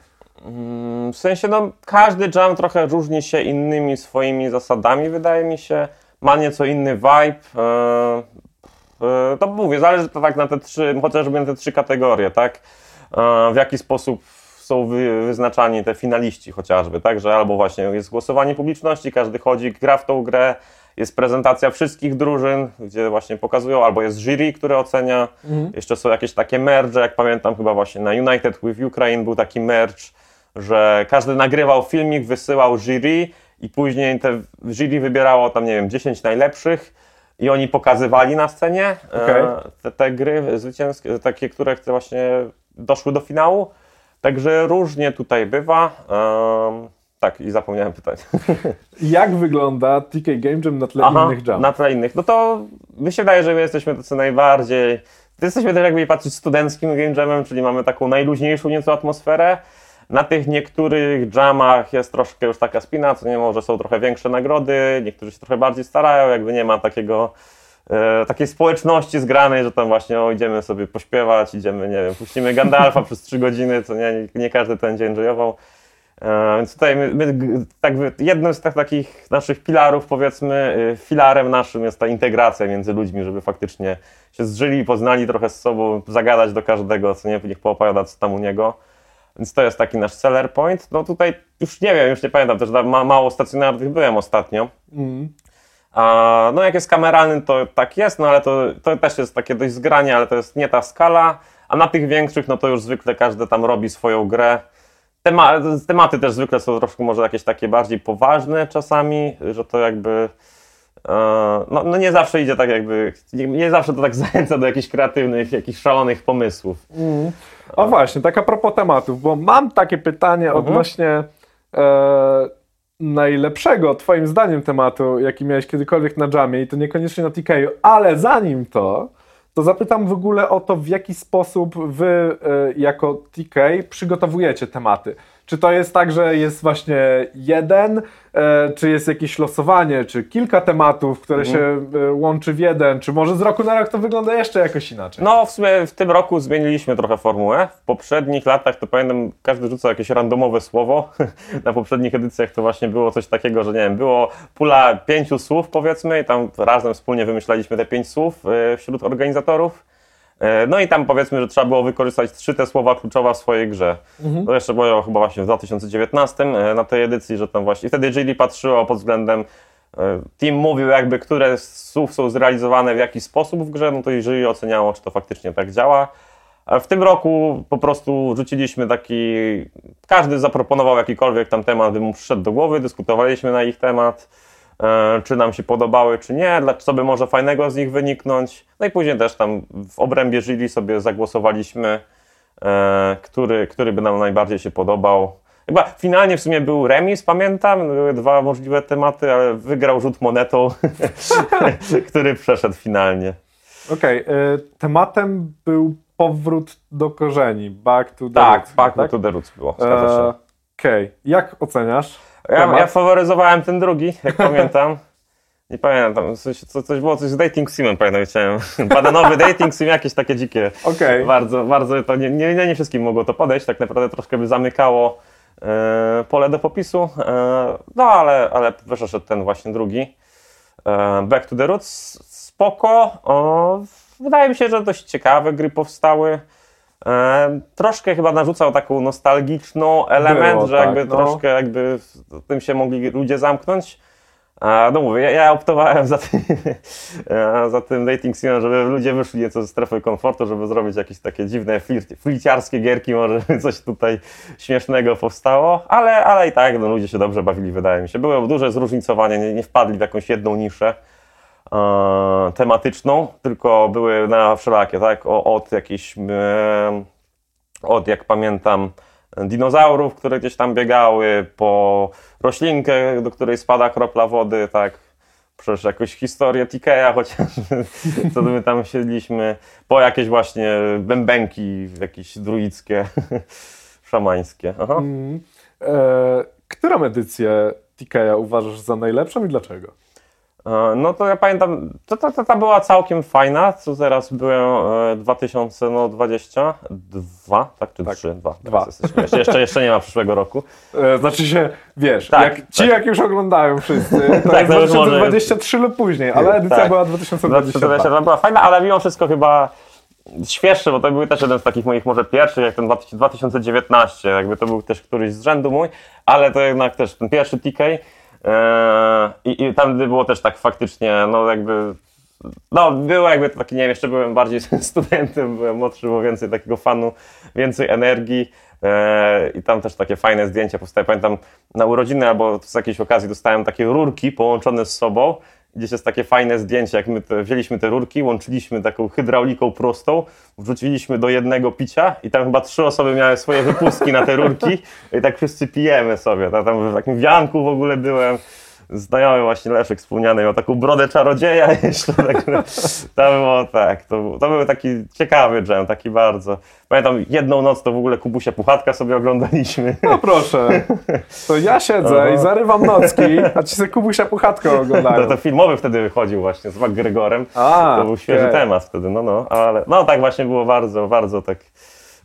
Mm, w sensie, no, każdy jam trochę różni się innymi swoimi zasadami, wydaje mi się. Ma nieco inny vibe. E, e, to mówię, zależy to tak na te trzy, chociażby na te trzy kategorie, tak? W jaki sposób są wyznaczani te finaliści chociażby, tak, że albo właśnie jest głosowanie publiczności, każdy chodzi, gra w tą grę, jest prezentacja wszystkich drużyn, gdzie właśnie pokazują, albo jest jury, które ocenia, mhm. jeszcze są jakieś takie merge, jak pamiętam chyba właśnie na United with Ukraine był taki merge, że każdy nagrywał filmik, wysyłał jury i później te jury wybierało tam, nie wiem, 10 najlepszych i oni pokazywali na scenie okay. E, te, te gry zwycięskie, takie, które właśnie doszły do finału. Także różnie tutaj bywa. Um, tak, i zapomniałem pytać. Jak wygląda TK Game Jam na tle Aha, innych jam? Na tle innych. No to mi się wydaje, że my jesteśmy tacy najbardziej. Jesteśmy też jakby patrzeć studenckim game jamem, czyli mamy taką najluźniejszą nieco atmosferę. Na tych niektórych jamach jest troszkę już taka spina, co nie może są trochę większe nagrody, niektórzy się trochę bardziej starają, jakby nie ma takiego e, takiej społeczności zgranej, że tam właśnie o, idziemy sobie pośpiewać, idziemy, nie wiem, puścimy Gandalfa przez trzy godziny, to nie, nie każdy to będzie enjoyował. E, więc tutaj my, my, tak, jednym z takich naszych filarów, powiedzmy, y, filarem naszym jest ta integracja między ludźmi, żeby faktycznie się zżyli, poznali trochę z sobą, zagadać do każdego, co nie, niech poopowiada co tam u niego. Więc to jest taki nasz seller point. No tutaj już nie wiem, już nie pamiętam, też ma, mało stacjonarnych byłem ostatnio. Mm. A, no jak jest kameralny, to tak jest, no ale to, to też jest takie dość zgranie, ale to jest nie ta skala. A na tych większych, no to już zwykle każdy tam robi swoją grę. Tema, tematy też zwykle są troszkę może jakieś takie bardziej poważne czasami, że to jakby... E, no, no nie zawsze idzie tak jakby, nie, nie, zawsze to tak zachęca do jakichś kreatywnych, jakichś szalonych pomysłów. Mm. O właśnie, tak a propos tematów, bo mam takie pytanie mhm. odnośnie e, najlepszego, twoim zdaniem, tematu, jaki miałeś kiedykolwiek na jamie i to niekoniecznie na TK, ale zanim to, to zapytam w ogóle o to, w jaki sposób wy y, jako TK przygotowujecie tematy. Czy to jest tak, że jest właśnie jeden, e, czy jest jakieś losowanie, czy kilka tematów, które mhm. się e, łączy w jeden, czy może z roku na rok to wygląda jeszcze jakoś inaczej? No, w sumie w tym roku zmieniliśmy trochę formułę. W poprzednich latach to pamiętam, każdy rzucał jakieś randomowe słowo. na poprzednich edycjach to właśnie było coś takiego, że nie wiem, było pula pięciu słów powiedzmy i tam razem wspólnie wymyślaliśmy te pięć słów e, wśród organizatorów. E, no i tam powiedzmy, że trzeba było wykorzystać trzy te słowa kluczowe w swojej grze. Mhm. To jeszcze było chyba właśnie w 2019 e, na tej edycji, że tam właśnie wtedy Jury patrzyło pod względem e, Team mówił jakby, które z słów są zrealizowane w jaki sposób w grze, no to jeżeli oceniało, czy to faktycznie tak działa. W tym roku po prostu rzuciliśmy taki, każdy zaproponował jakikolwiek tam temat, by mu przyszedł do głowy, dyskutowaliśmy na ich temat. E, czy nam się podobały, czy nie, co by może fajnego z nich wyniknąć. No i później też tam w obrębie jury sobie zagłosowaliśmy, e, który, który by nam najbardziej się podobał. Chyba finalnie w sumie był remis, pamiętam, były dwa możliwe tematy, ale wygrał rzut monetą, który przeszedł finalnie. Okej, okay, tematem był powrót do korzeni, back to the tak, roots. Back tak, back to the roots było, zgadza się. Okej, okay. jak oceniasz? Ja, ja faworyzowałem ten drugi, jak pamiętam. Nie pamiętam, coś, coś było coś z dating simem, pamiętam, chciałem. Badanowy dating sim, jakieś takie dzikie. Okay. Bardzo, bardzo to nie, nie, nie wszystkim mogło to podejść, tak naprawdę troszkę by zamykało e, pole do popisu. E, no ale, ale wyszedł ten właśnie drugi. E, Back to the Roots, spoko. O, wydaje mi się, że dość ciekawe gry powstały. E, troszkę chyba narzucał taką nostalgiczną element, Było, że tak, jakby no. troszkę jakby tym się mogli ludzie zamknąć. A, no mówię, ja, ja optowałem za tym, za tym dating żeby ludzie wyszli nieco ze strefy komfortu, żeby zrobić jakieś takie dziwne flirciarskie gierki, może coś tutaj śmiesznego powstało, ale, ale i tak no, ludzie się dobrze bawili, wydaje mi się. Było duże zróżnicowanie, nie, nie wpadli w jakąś jedną niszę. E, tematyczną, tylko były na wszelakie, tak? Od jakichś, e, od jak pamiętam, dinozaurów, które gdzieś tam biegały, po roślinkę, do której spada kropla wody, tak? Przecież jakąś historię Tikeja chociażby, co my tam siedliśmy, po jakieś właśnie bębenki jakieś druickie, szamańskie. Aha. Mm. E, którą edycję Tikeja uważasz za najlepszą i dlaczego? E, no to ja pamiętam, to, to, to ta była całkiem fajna, co teraz byłem 2022, tak? Czy tak. 3? 2. Dwa. Jeszcze, jeszcze, jeszcze nie ma przyszłego roku. E, znaczy się, wiesz, tak, jak, ci tak. jak już oglądają wszyscy, to tak, jest 2023 lub później, ale edycja tak. była 2022. 2022 była fajna, ale mimo wszystko chyba świeższy, bo to był też jeden z takich moich może pierwszych, jak ten 2019, jakby to był też któryś z rzędu mój, ale to jednak też ten pierwszy TK, I, I tam było też tak faktycznie, no jakby no, było jakby taki, nie wiem, jeszcze byłem bardziej studentem, byłem młodszy, było więcej takiego fanu, więcej energii eee, i tam też takie fajne zdjęcia powstały. Pamiętam na urodziny albo z jakiejś okazji dostałem takie rurki połączone z sobą Gdzieś jest takie fajne zdjęcie, jak my te, wzięliśmy te rurki, łączyliśmy taką hydrauliką prostą, wrzuciliśmy do jednego picia i tam chyba trzy osoby miały swoje wypustki na te rurki i tak wszyscy pijemy sobie. Tam w takim wianku w ogóle byłem znajomy właśnie Leszek wspomniany miał taką brodę czarodzieja jeszcze, tak, to było tak, to, to był taki ciekawy dżem, taki bardzo. Pamiętam jedną noc to w ogóle Kubusia Puchatka sobie oglądaliśmy. No proszę, to ja siedzę Aha. i zarywam nocki, a ci sobie Kubusia Puchatkę oglądają. To, to filmowy wtedy wychodził właśnie z McGregorem, a, to był świeży okay. temat wtedy, no no, ale no tak właśnie było bardzo, bardzo tak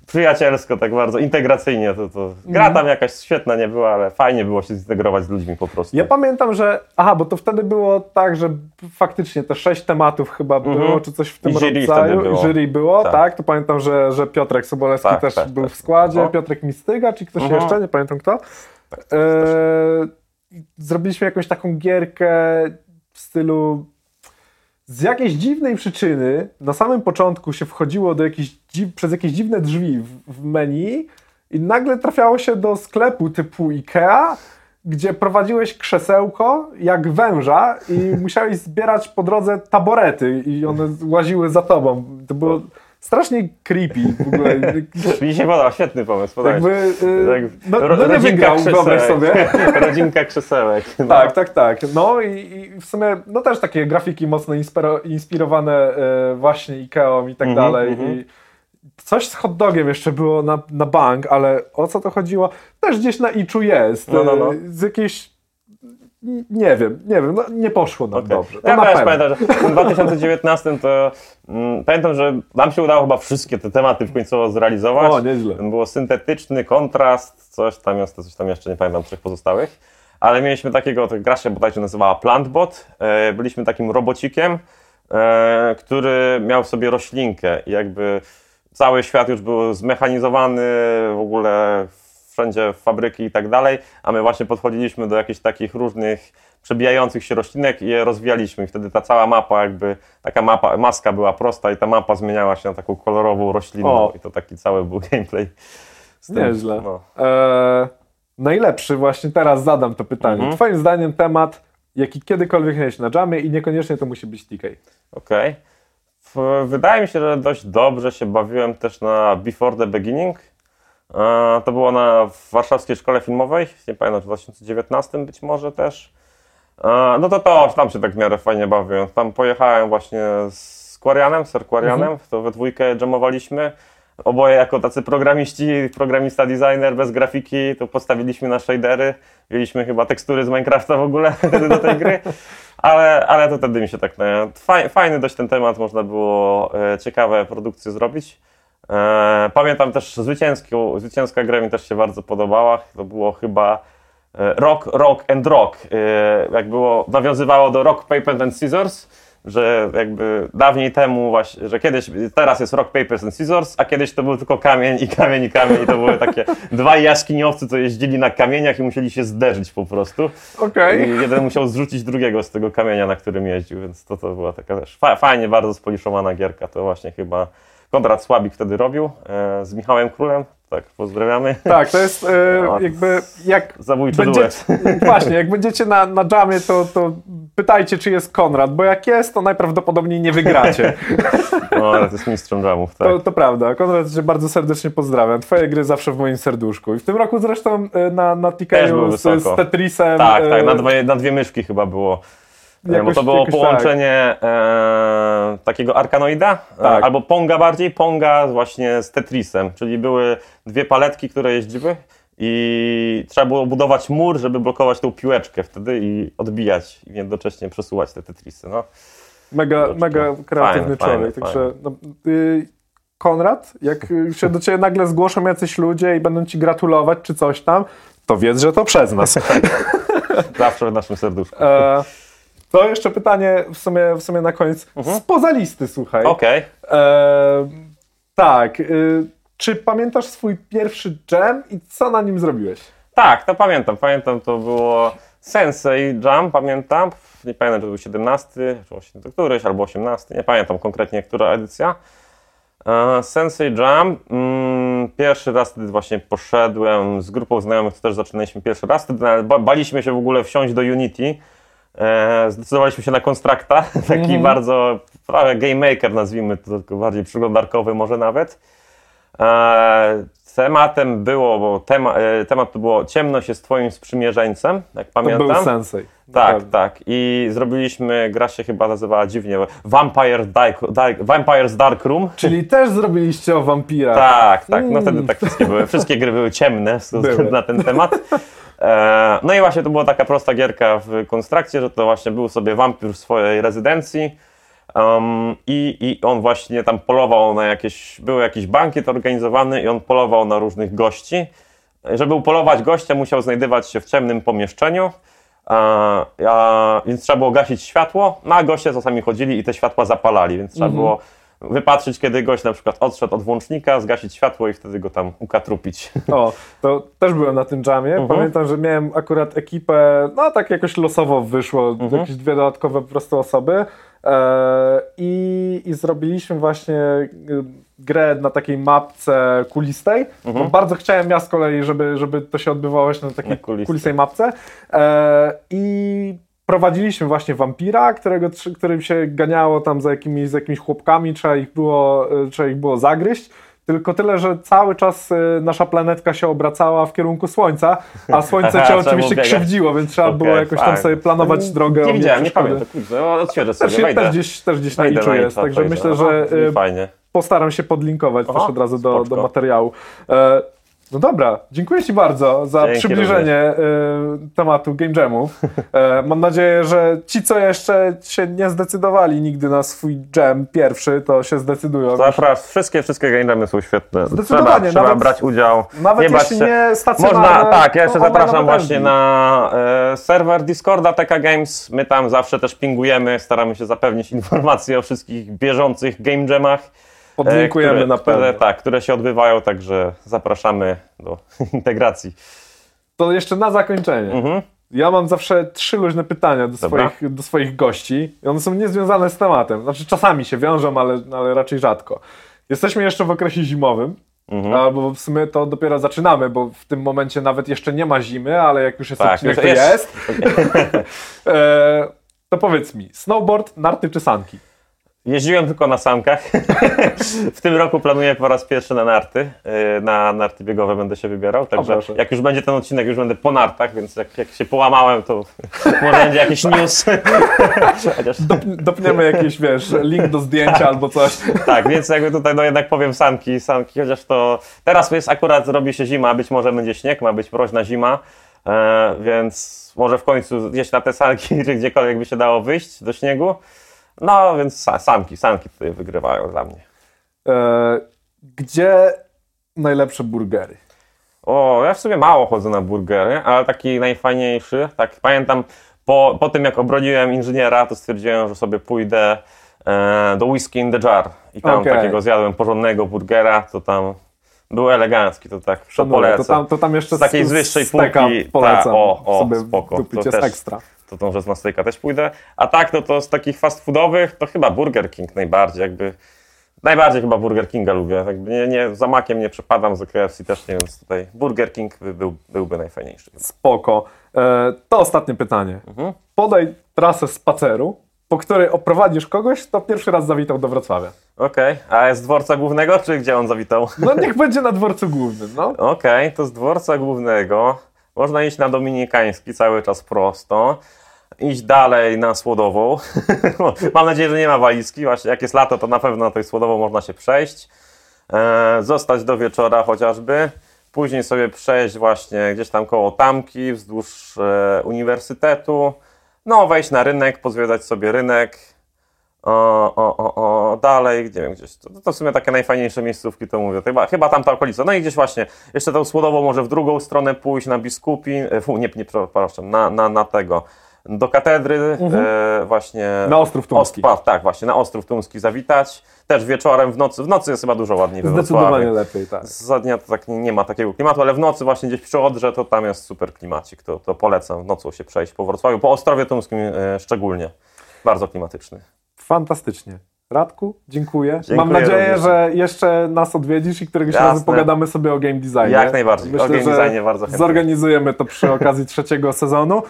przyjacielsko, tak bardzo integracyjnie. To, to... Gra tam jakaś świetna nie była, ale fajnie było się zintegrować z ludźmi po prostu. Ja pamiętam, że. Aha, bo to wtedy było tak, że faktycznie te sześć tematów chyba było, mm -hmm. czy coś w tym I jury rodzaju. Było. Jury było, tak. tak. To pamiętam, że, że Piotrek Sobolewski tak, też tak, był tak. w składzie, no. Piotrek Mistyga, czy ktoś mm -hmm. jeszcze, nie pamiętam kto. Tak, e... Zrobiliśmy jakąś taką gierkę w stylu z jakiejś dziwnej przyczyny na samym początku się wchodziło do jakichś, przez jakieś dziwne drzwi w, w menu i nagle trafiało się do sklepu typu Ikea, gdzie prowadziłeś krzesełko jak węża i musiałeś zbierać po drodze taborety i one łaziły za tobą. To było strasznie creepy w ogóle. Mi się podoba, świetny pomysł. Jakby, yy, no, no nie wygrał, wyobraź sobie. Rodzinka krzesełek. No. Tak, tak, tak. No i, i, w sumie, no też takie grafiki mocno inspirowane yy, właśnie Ikeą i tak mm -hmm, dalej. Mm -hmm. I coś z hot dogiem jeszcze było na, na bank, ale o co to chodziło? Też gdzieś na Iczu jest. No, no, no. Z jakiejś nie wiem, nie wiem, no nie poszło nam okay. dobrze. No ja też pamiętam, że w 2019 to mm, pamiętam, że nam się udało chyba wszystkie te tematy w końcu zrealizować. O, nieźle. Było syntetyczny, kontrast, coś tam jest, coś tam jeszcze nie pamiętam, trzech pozostałych. Ale mieliśmy takiego, to gra się bodajże nazywała Plantbot. E, byliśmy takim robocikiem, e, który miał w sobie roślinkę i jakby cały świat już był zmechanizowany, w ogóle wszędzie fabryki i tak dalej, a my właśnie podchodziliśmy do jakichś takich różnych przebijających się roślinek i je rozwijaliśmy i wtedy ta cała mapa jakby, taka mapa, maska była prosta i ta mapa zmieniała się na taką kolorową roślinną o. i to taki cały był gameplay. Z tym, Nieźle. No. Eee, najlepszy właśnie teraz zadam to pytanie. Mhm. Twoim zdaniem temat, jaki kiedykolwiek miałeś na jamie i niekoniecznie to musi być TK. Okej. Okay. Wydaje mi się, że dość dobrze się bawiłem też na Before the Beginning to było na Warszawskiej Szkole Filmowej, nie pamiętam, w 2019 być może też. No to to, tam się tak w miarę fajnie bawię. Tam pojechałem właśnie z Quarianem, Sir Quarianem, mhm. to we dwójkę jamowaliśmy. Oboje jako tacy programiści, programista, designer bez grafiki, to postawiliśmy na shadery, mieliśmy chyba tekstury z Minecrafta w ogóle do tej gry, ale, ale to wtedy mi się tak, fajny dość ten temat, można było e, ciekawe produkcje zrobić. E, pamiętam też zwycięską, zwycięska gra mi też się bardzo podobała. To było chyba e, Rock, Rock and Rock. E, jak było, nawiązywało do Rock, Paper and Scissors, że jakby dawniej temu właśnie, że kiedyś, teraz jest Rock, Paper and Scissors, a kiedyś to był tylko kamień i kamień i kamień i to były takie dwaj jaskiniowcy, co jeździli na kamieniach i musieli się zderzyć po prostu. Okay. I jeden musiał zrzucić drugiego z tego kamienia, na którym jeździł, więc to, to była taka też fajnie, bardzo spoliszowana gierka, to właśnie chyba Konrad Słabik wtedy robił e, z Michałem Królem. Tak, pozdrawiamy. Tak, to jest e, no, jakby jak Zabójczy będziecie, Właśnie, jak będziecie na, na jamie, to, to pytajcie, czy jest Konrad, bo jak jest, to najprawdopodobniej nie wygracie. No, ale to jest mistrzem jamów, tak. To, to prawda. Konrad cię bardzo serdecznie pozdrawiam. Twoje gry zawsze w moim serduszku. I w tym roku zresztą e, na, na TKU z, z Tetrisem. Tak, tak, na dwie, na dwie myszki chyba było. Jakoś, bo to było połączenie tak. e, takiego arkanoida, e, tak. albo Ponga bardziej, Ponga właśnie z Tetrisem, czyli były dwie paletki, które jeździły i trzeba było budować mur, żeby blokować tą piłeczkę wtedy i odbijać i jednocześnie przesuwać te Tetrisy. No. Mega, mega kreatywny człowiek. Także no, y, Konrad, jak się do Ciebie nagle zgłoszą jacyś ludzie i będą Ci gratulować czy coś tam, to wiedz, że to przez nas. Zawsze w naszym serduszku. E, to jeszcze pytanie w sumie, w sumie na koniec. Mhm. Spoza listy, słuchaj. Okej. Okay. E, tak. Y, czy pamiętasz swój pierwszy jam i co na nim zrobiłeś? Tak, to pamiętam. Pamiętam, to było Sensei Jam, pamiętam. Nie pamiętam, czy to był 17, czy któryś, albo 18. Nie pamiętam konkretnie, która edycja. E, Sensei Jam. Mm, pierwszy raz wtedy właśnie poszedłem z grupą znajomych, to też zaczynaliśmy pierwszy raz. Wtedy baliśmy się w ogóle wsiąść do Unity E, zdecydowaliśmy się na Constructa, taki mm -hmm. bardzo prawie game maker nazwijmy to, tylko bardziej przeglądarkowy może nawet. E, tematem było, bo tema, e, temat to było Ciemność jest twoim sprzymierzeńcem, jak pamiętam. To był Sensei. Tak, tak. I zrobiliśmy, gra się chyba nazywała dziwnie, Vampire Dark, Dark, Vampire's Dark Room. Czyli też zrobiliście o wampirach. Tak, tak. No wtedy tak wszystkie były. Wszystkie gry były ciemne były. na ten temat. E, no i właśnie to była taka prosta gierka w konstrakcie, że to właśnie był sobie wampir w swojej rezydencji um, i, i on właśnie tam polował na jakieś, był jakiś bankiet organizowany i on polował na różnych gości. Żeby upolować gościa musiał znajdywać się w ciemnym pomieszczeniu, a, a, więc trzeba było gasić światło, no a goście czasami chodzili i te światła zapalali, więc trzeba mhm. było wypatrzyć, kiedy gość na przykład odszedł od włącznika, zgasić światło i wtedy go tam ukatrupić. O, to też byłem na tym jamie. Mhm. Pamiętam, że miałem akurat ekipę, no tak jakoś losowo wyszło, mhm. jakieś dwie dodatkowe po prostu osoby e, i, i zrobiliśmy właśnie y, grę na takiej mapce kulistej. Mhm. bardzo chciałem ja z kolei, żeby, żeby to się odbywało właśnie na takiej na kulistej mapce. E, I prowadziliśmy właśnie wampira, którego, którym się ganiało tam za jakimiś, za jakimiś chłopkami, trzeba ich było, e, trzeba ich było zagryźć. Tylko tyle, że cały czas e, nasza planetka się obracała w kierunku Słońca, a Słońce Aha, cię oczywiście biegać. krzywdziło, więc trzeba Okej, było jakoś tam sobie planować drogę. Nie widziałem, nie pamiętam, no, odświeżę sobie, Też, wejdę. też gdzieś, też gdzieś na Wejdę liczu na jest, Licza, także wejdę. myślę, Aha, że brzmi e, postaram się podlinkować też Aha, od razu do, do materiału. No dobra, dziękuję Ci bardzo za Dzięki przybliżenie e, tematu Game Jamów. E, mam nadzieję, że ci, co jeszcze się nie zdecydowali nigdy na swój jam pierwszy, to się zdecydują. Zapraszam, wszystkie, wszystkie game jamy są świetne. Zdecydowanie, Trzeba, trzeba nawet- brać udział. Nawet nie jeśli nie stacjonarne, Można, tak, ja jeszcze zapraszam właśnie na e, serwer Discorda TK Games. My tam zawsze też pingujemy, staramy się zapewnić informacje o wszystkich bieżących game jamach. E, Podlinkujemy które, na pewno. Które, tak, które się odbywają, także zapraszamy do integracji. To jeszcze na zakończenie. Mhm. Ja mam zawsze trzy luźne pytania do Dobra. swoich, do swoich gości i one są niezwiązane z tematem. Znaczy czasami się wiążą, ale, ale raczej rzadko. Jesteśmy jeszcze w okresie zimowym, Mhm. albo w sumie to dopiero zaczynamy, bo w tym momencie nawet jeszcze nie ma zimy, ale jak już jest Tak, odcinek, to jest. jest. e, to powiedz mi, snowboard, narty czy sanki? Jeździłem tylko na sankach. w tym roku planuję po raz pierwszy na narty. Yy, Na narty biegowe będę się wybierał. Także jak już będzie ten odcinek, już będę po nartach, więc jak, jak się połamałem, to może będzie jakiś news. Chociaż, Dopniemy jakiś, wiesz, link do zdjęcia albo coś. tak, więc jakby tutaj no jednak powiem sanki, sanki, chociaż to teraz jest akurat robi się zima, być może będzie śnieg, ma być mroźna zima, e, więc może w końcu gdzieś na te sanki, czy gdziekolwiek by się dało wyjść do śniegu. No więc sa, sanki, sanki tutaj wygrywają dla mnie. E, gdzie najlepsze burgery? O, ja w sumie mało chodzę na burgery, ale taki najfajniejszy, tak pamiętam po, po tym jak obroniłem inżyniera, to stwierdziłem, że sobie pójdę e, do Whisky in the Jar i tam Okej. takiego zjadłem porządnego burgera, to tam był elegancki, to tak Szanuję, polecam. to tam, to tam jeszcze Z takiej z- wyższej półki, polecam. ta, o, o, sobie spoko, kupić, to też- ekstra. To tą że z stejka też pójdę. A tak, no to z takich fast foodowych, to chyba Burger King najbardziej, jakby. Najbardziej chyba Burger Kinga lubię. Jakby nie, nie, za makiem nie przepadam, za KFC też nie, więc tutaj Burger King by, był, byłby najfajniejszy. Spoko. E, to ostatnie pytanie. Mhm. Podaj trasę spaceru, po której oprowadzisz kogoś, kto pierwszy raz zawitał do Wrocławia. Okej, a z dworca głównego, czy gdzie on zawitał? No niech będzie na dworcu głównym, no. Okej, to z dworca głównego można iść na Dominikański cały czas prosto. Iść dalej na Słodową. Mam nadzieję, że nie ma walizki. Właśnie jak jest lato, to na pewno na tej Słodową można się przejść. E, zostać do wieczora chociażby. Później sobie przejść właśnie gdzieś tam koło Tamki, wzdłuż e, uniwersytetu. No, wejść na rynek, pozwiedzać sobie rynek. O, o, o, dalej, nie wiem, gdzieś. To, to w sumie takie najfajniejsze miejscówki, to mówię. Chyba, chyba tamta okolica. No i gdzieś właśnie, jeszcze tą Słodową może w drugą stronę pójść, na Biskupin, e, fu, nie, nie, przepraszam, na, na, na tego, do katedry, e, właśnie. Na Ostrów Tumski. Ostpa, tak, właśnie, na Ostrów Tumski zawitać. Też wieczorem, w nocy. W nocy jest chyba dużo ładniej Zdecydowanie lepiej, tak. Za dnia to tak nie, nie ma takiego klimatu, ale w nocy właśnie gdzieś przy Odrze to tam jest super klimacik. To, to polecam w nocą się przejść po Wrocławiu, po Ostrowie Tumskim e, szczególnie. Bardzo klimatyczny. Fantastycznie. Radku, dziękuję. Dziękuję Mam nadzieję, również. że jeszcze nas odwiedzisz i któregoś Jasne. razu pogadamy sobie o game designie. Jak najbardziej. Myślę, o game designie bardzo chętnie. Zorganizujemy to przy okazji trzeciego sezonu.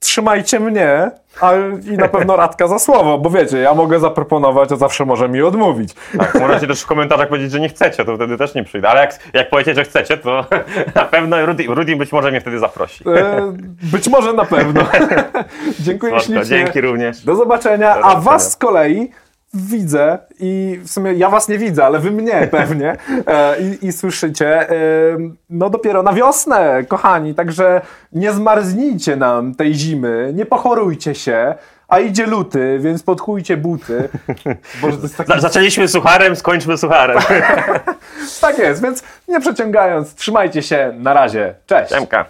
Trzymajcie mnie a, i na pewno Radka za słowo, bo wiecie, ja mogę zaproponować, a zawsze może mi odmówić. Tak, możecie też w komentarzach powiedzieć, że nie chcecie, to wtedy też nie przyjdę. Ale jak, jak powiecie, że chcecie, to na pewno Rudy, Rudy być może mnie wtedy zaprosi. E, być może na pewno. Dziękuję Słodko, ślicznie. dzięki również. Do zobaczenia. Do A zobaczenia. was z kolei widzę i w sumie ja was nie widzę, ale wy mnie pewnie e, i, i słyszycie. E, no dopiero na wiosnę, kochani, także nie zmarznijcie nam tej zimy, nie pochorujcie się. A idzie luty, więc podchujcie buty. Boże, to jest taki... Za, zaczęliśmy sucharem, skończmy sucharem. Tak jest, więc nie przeciągając, trzymajcie się. Na razie. Cześć. Siemka.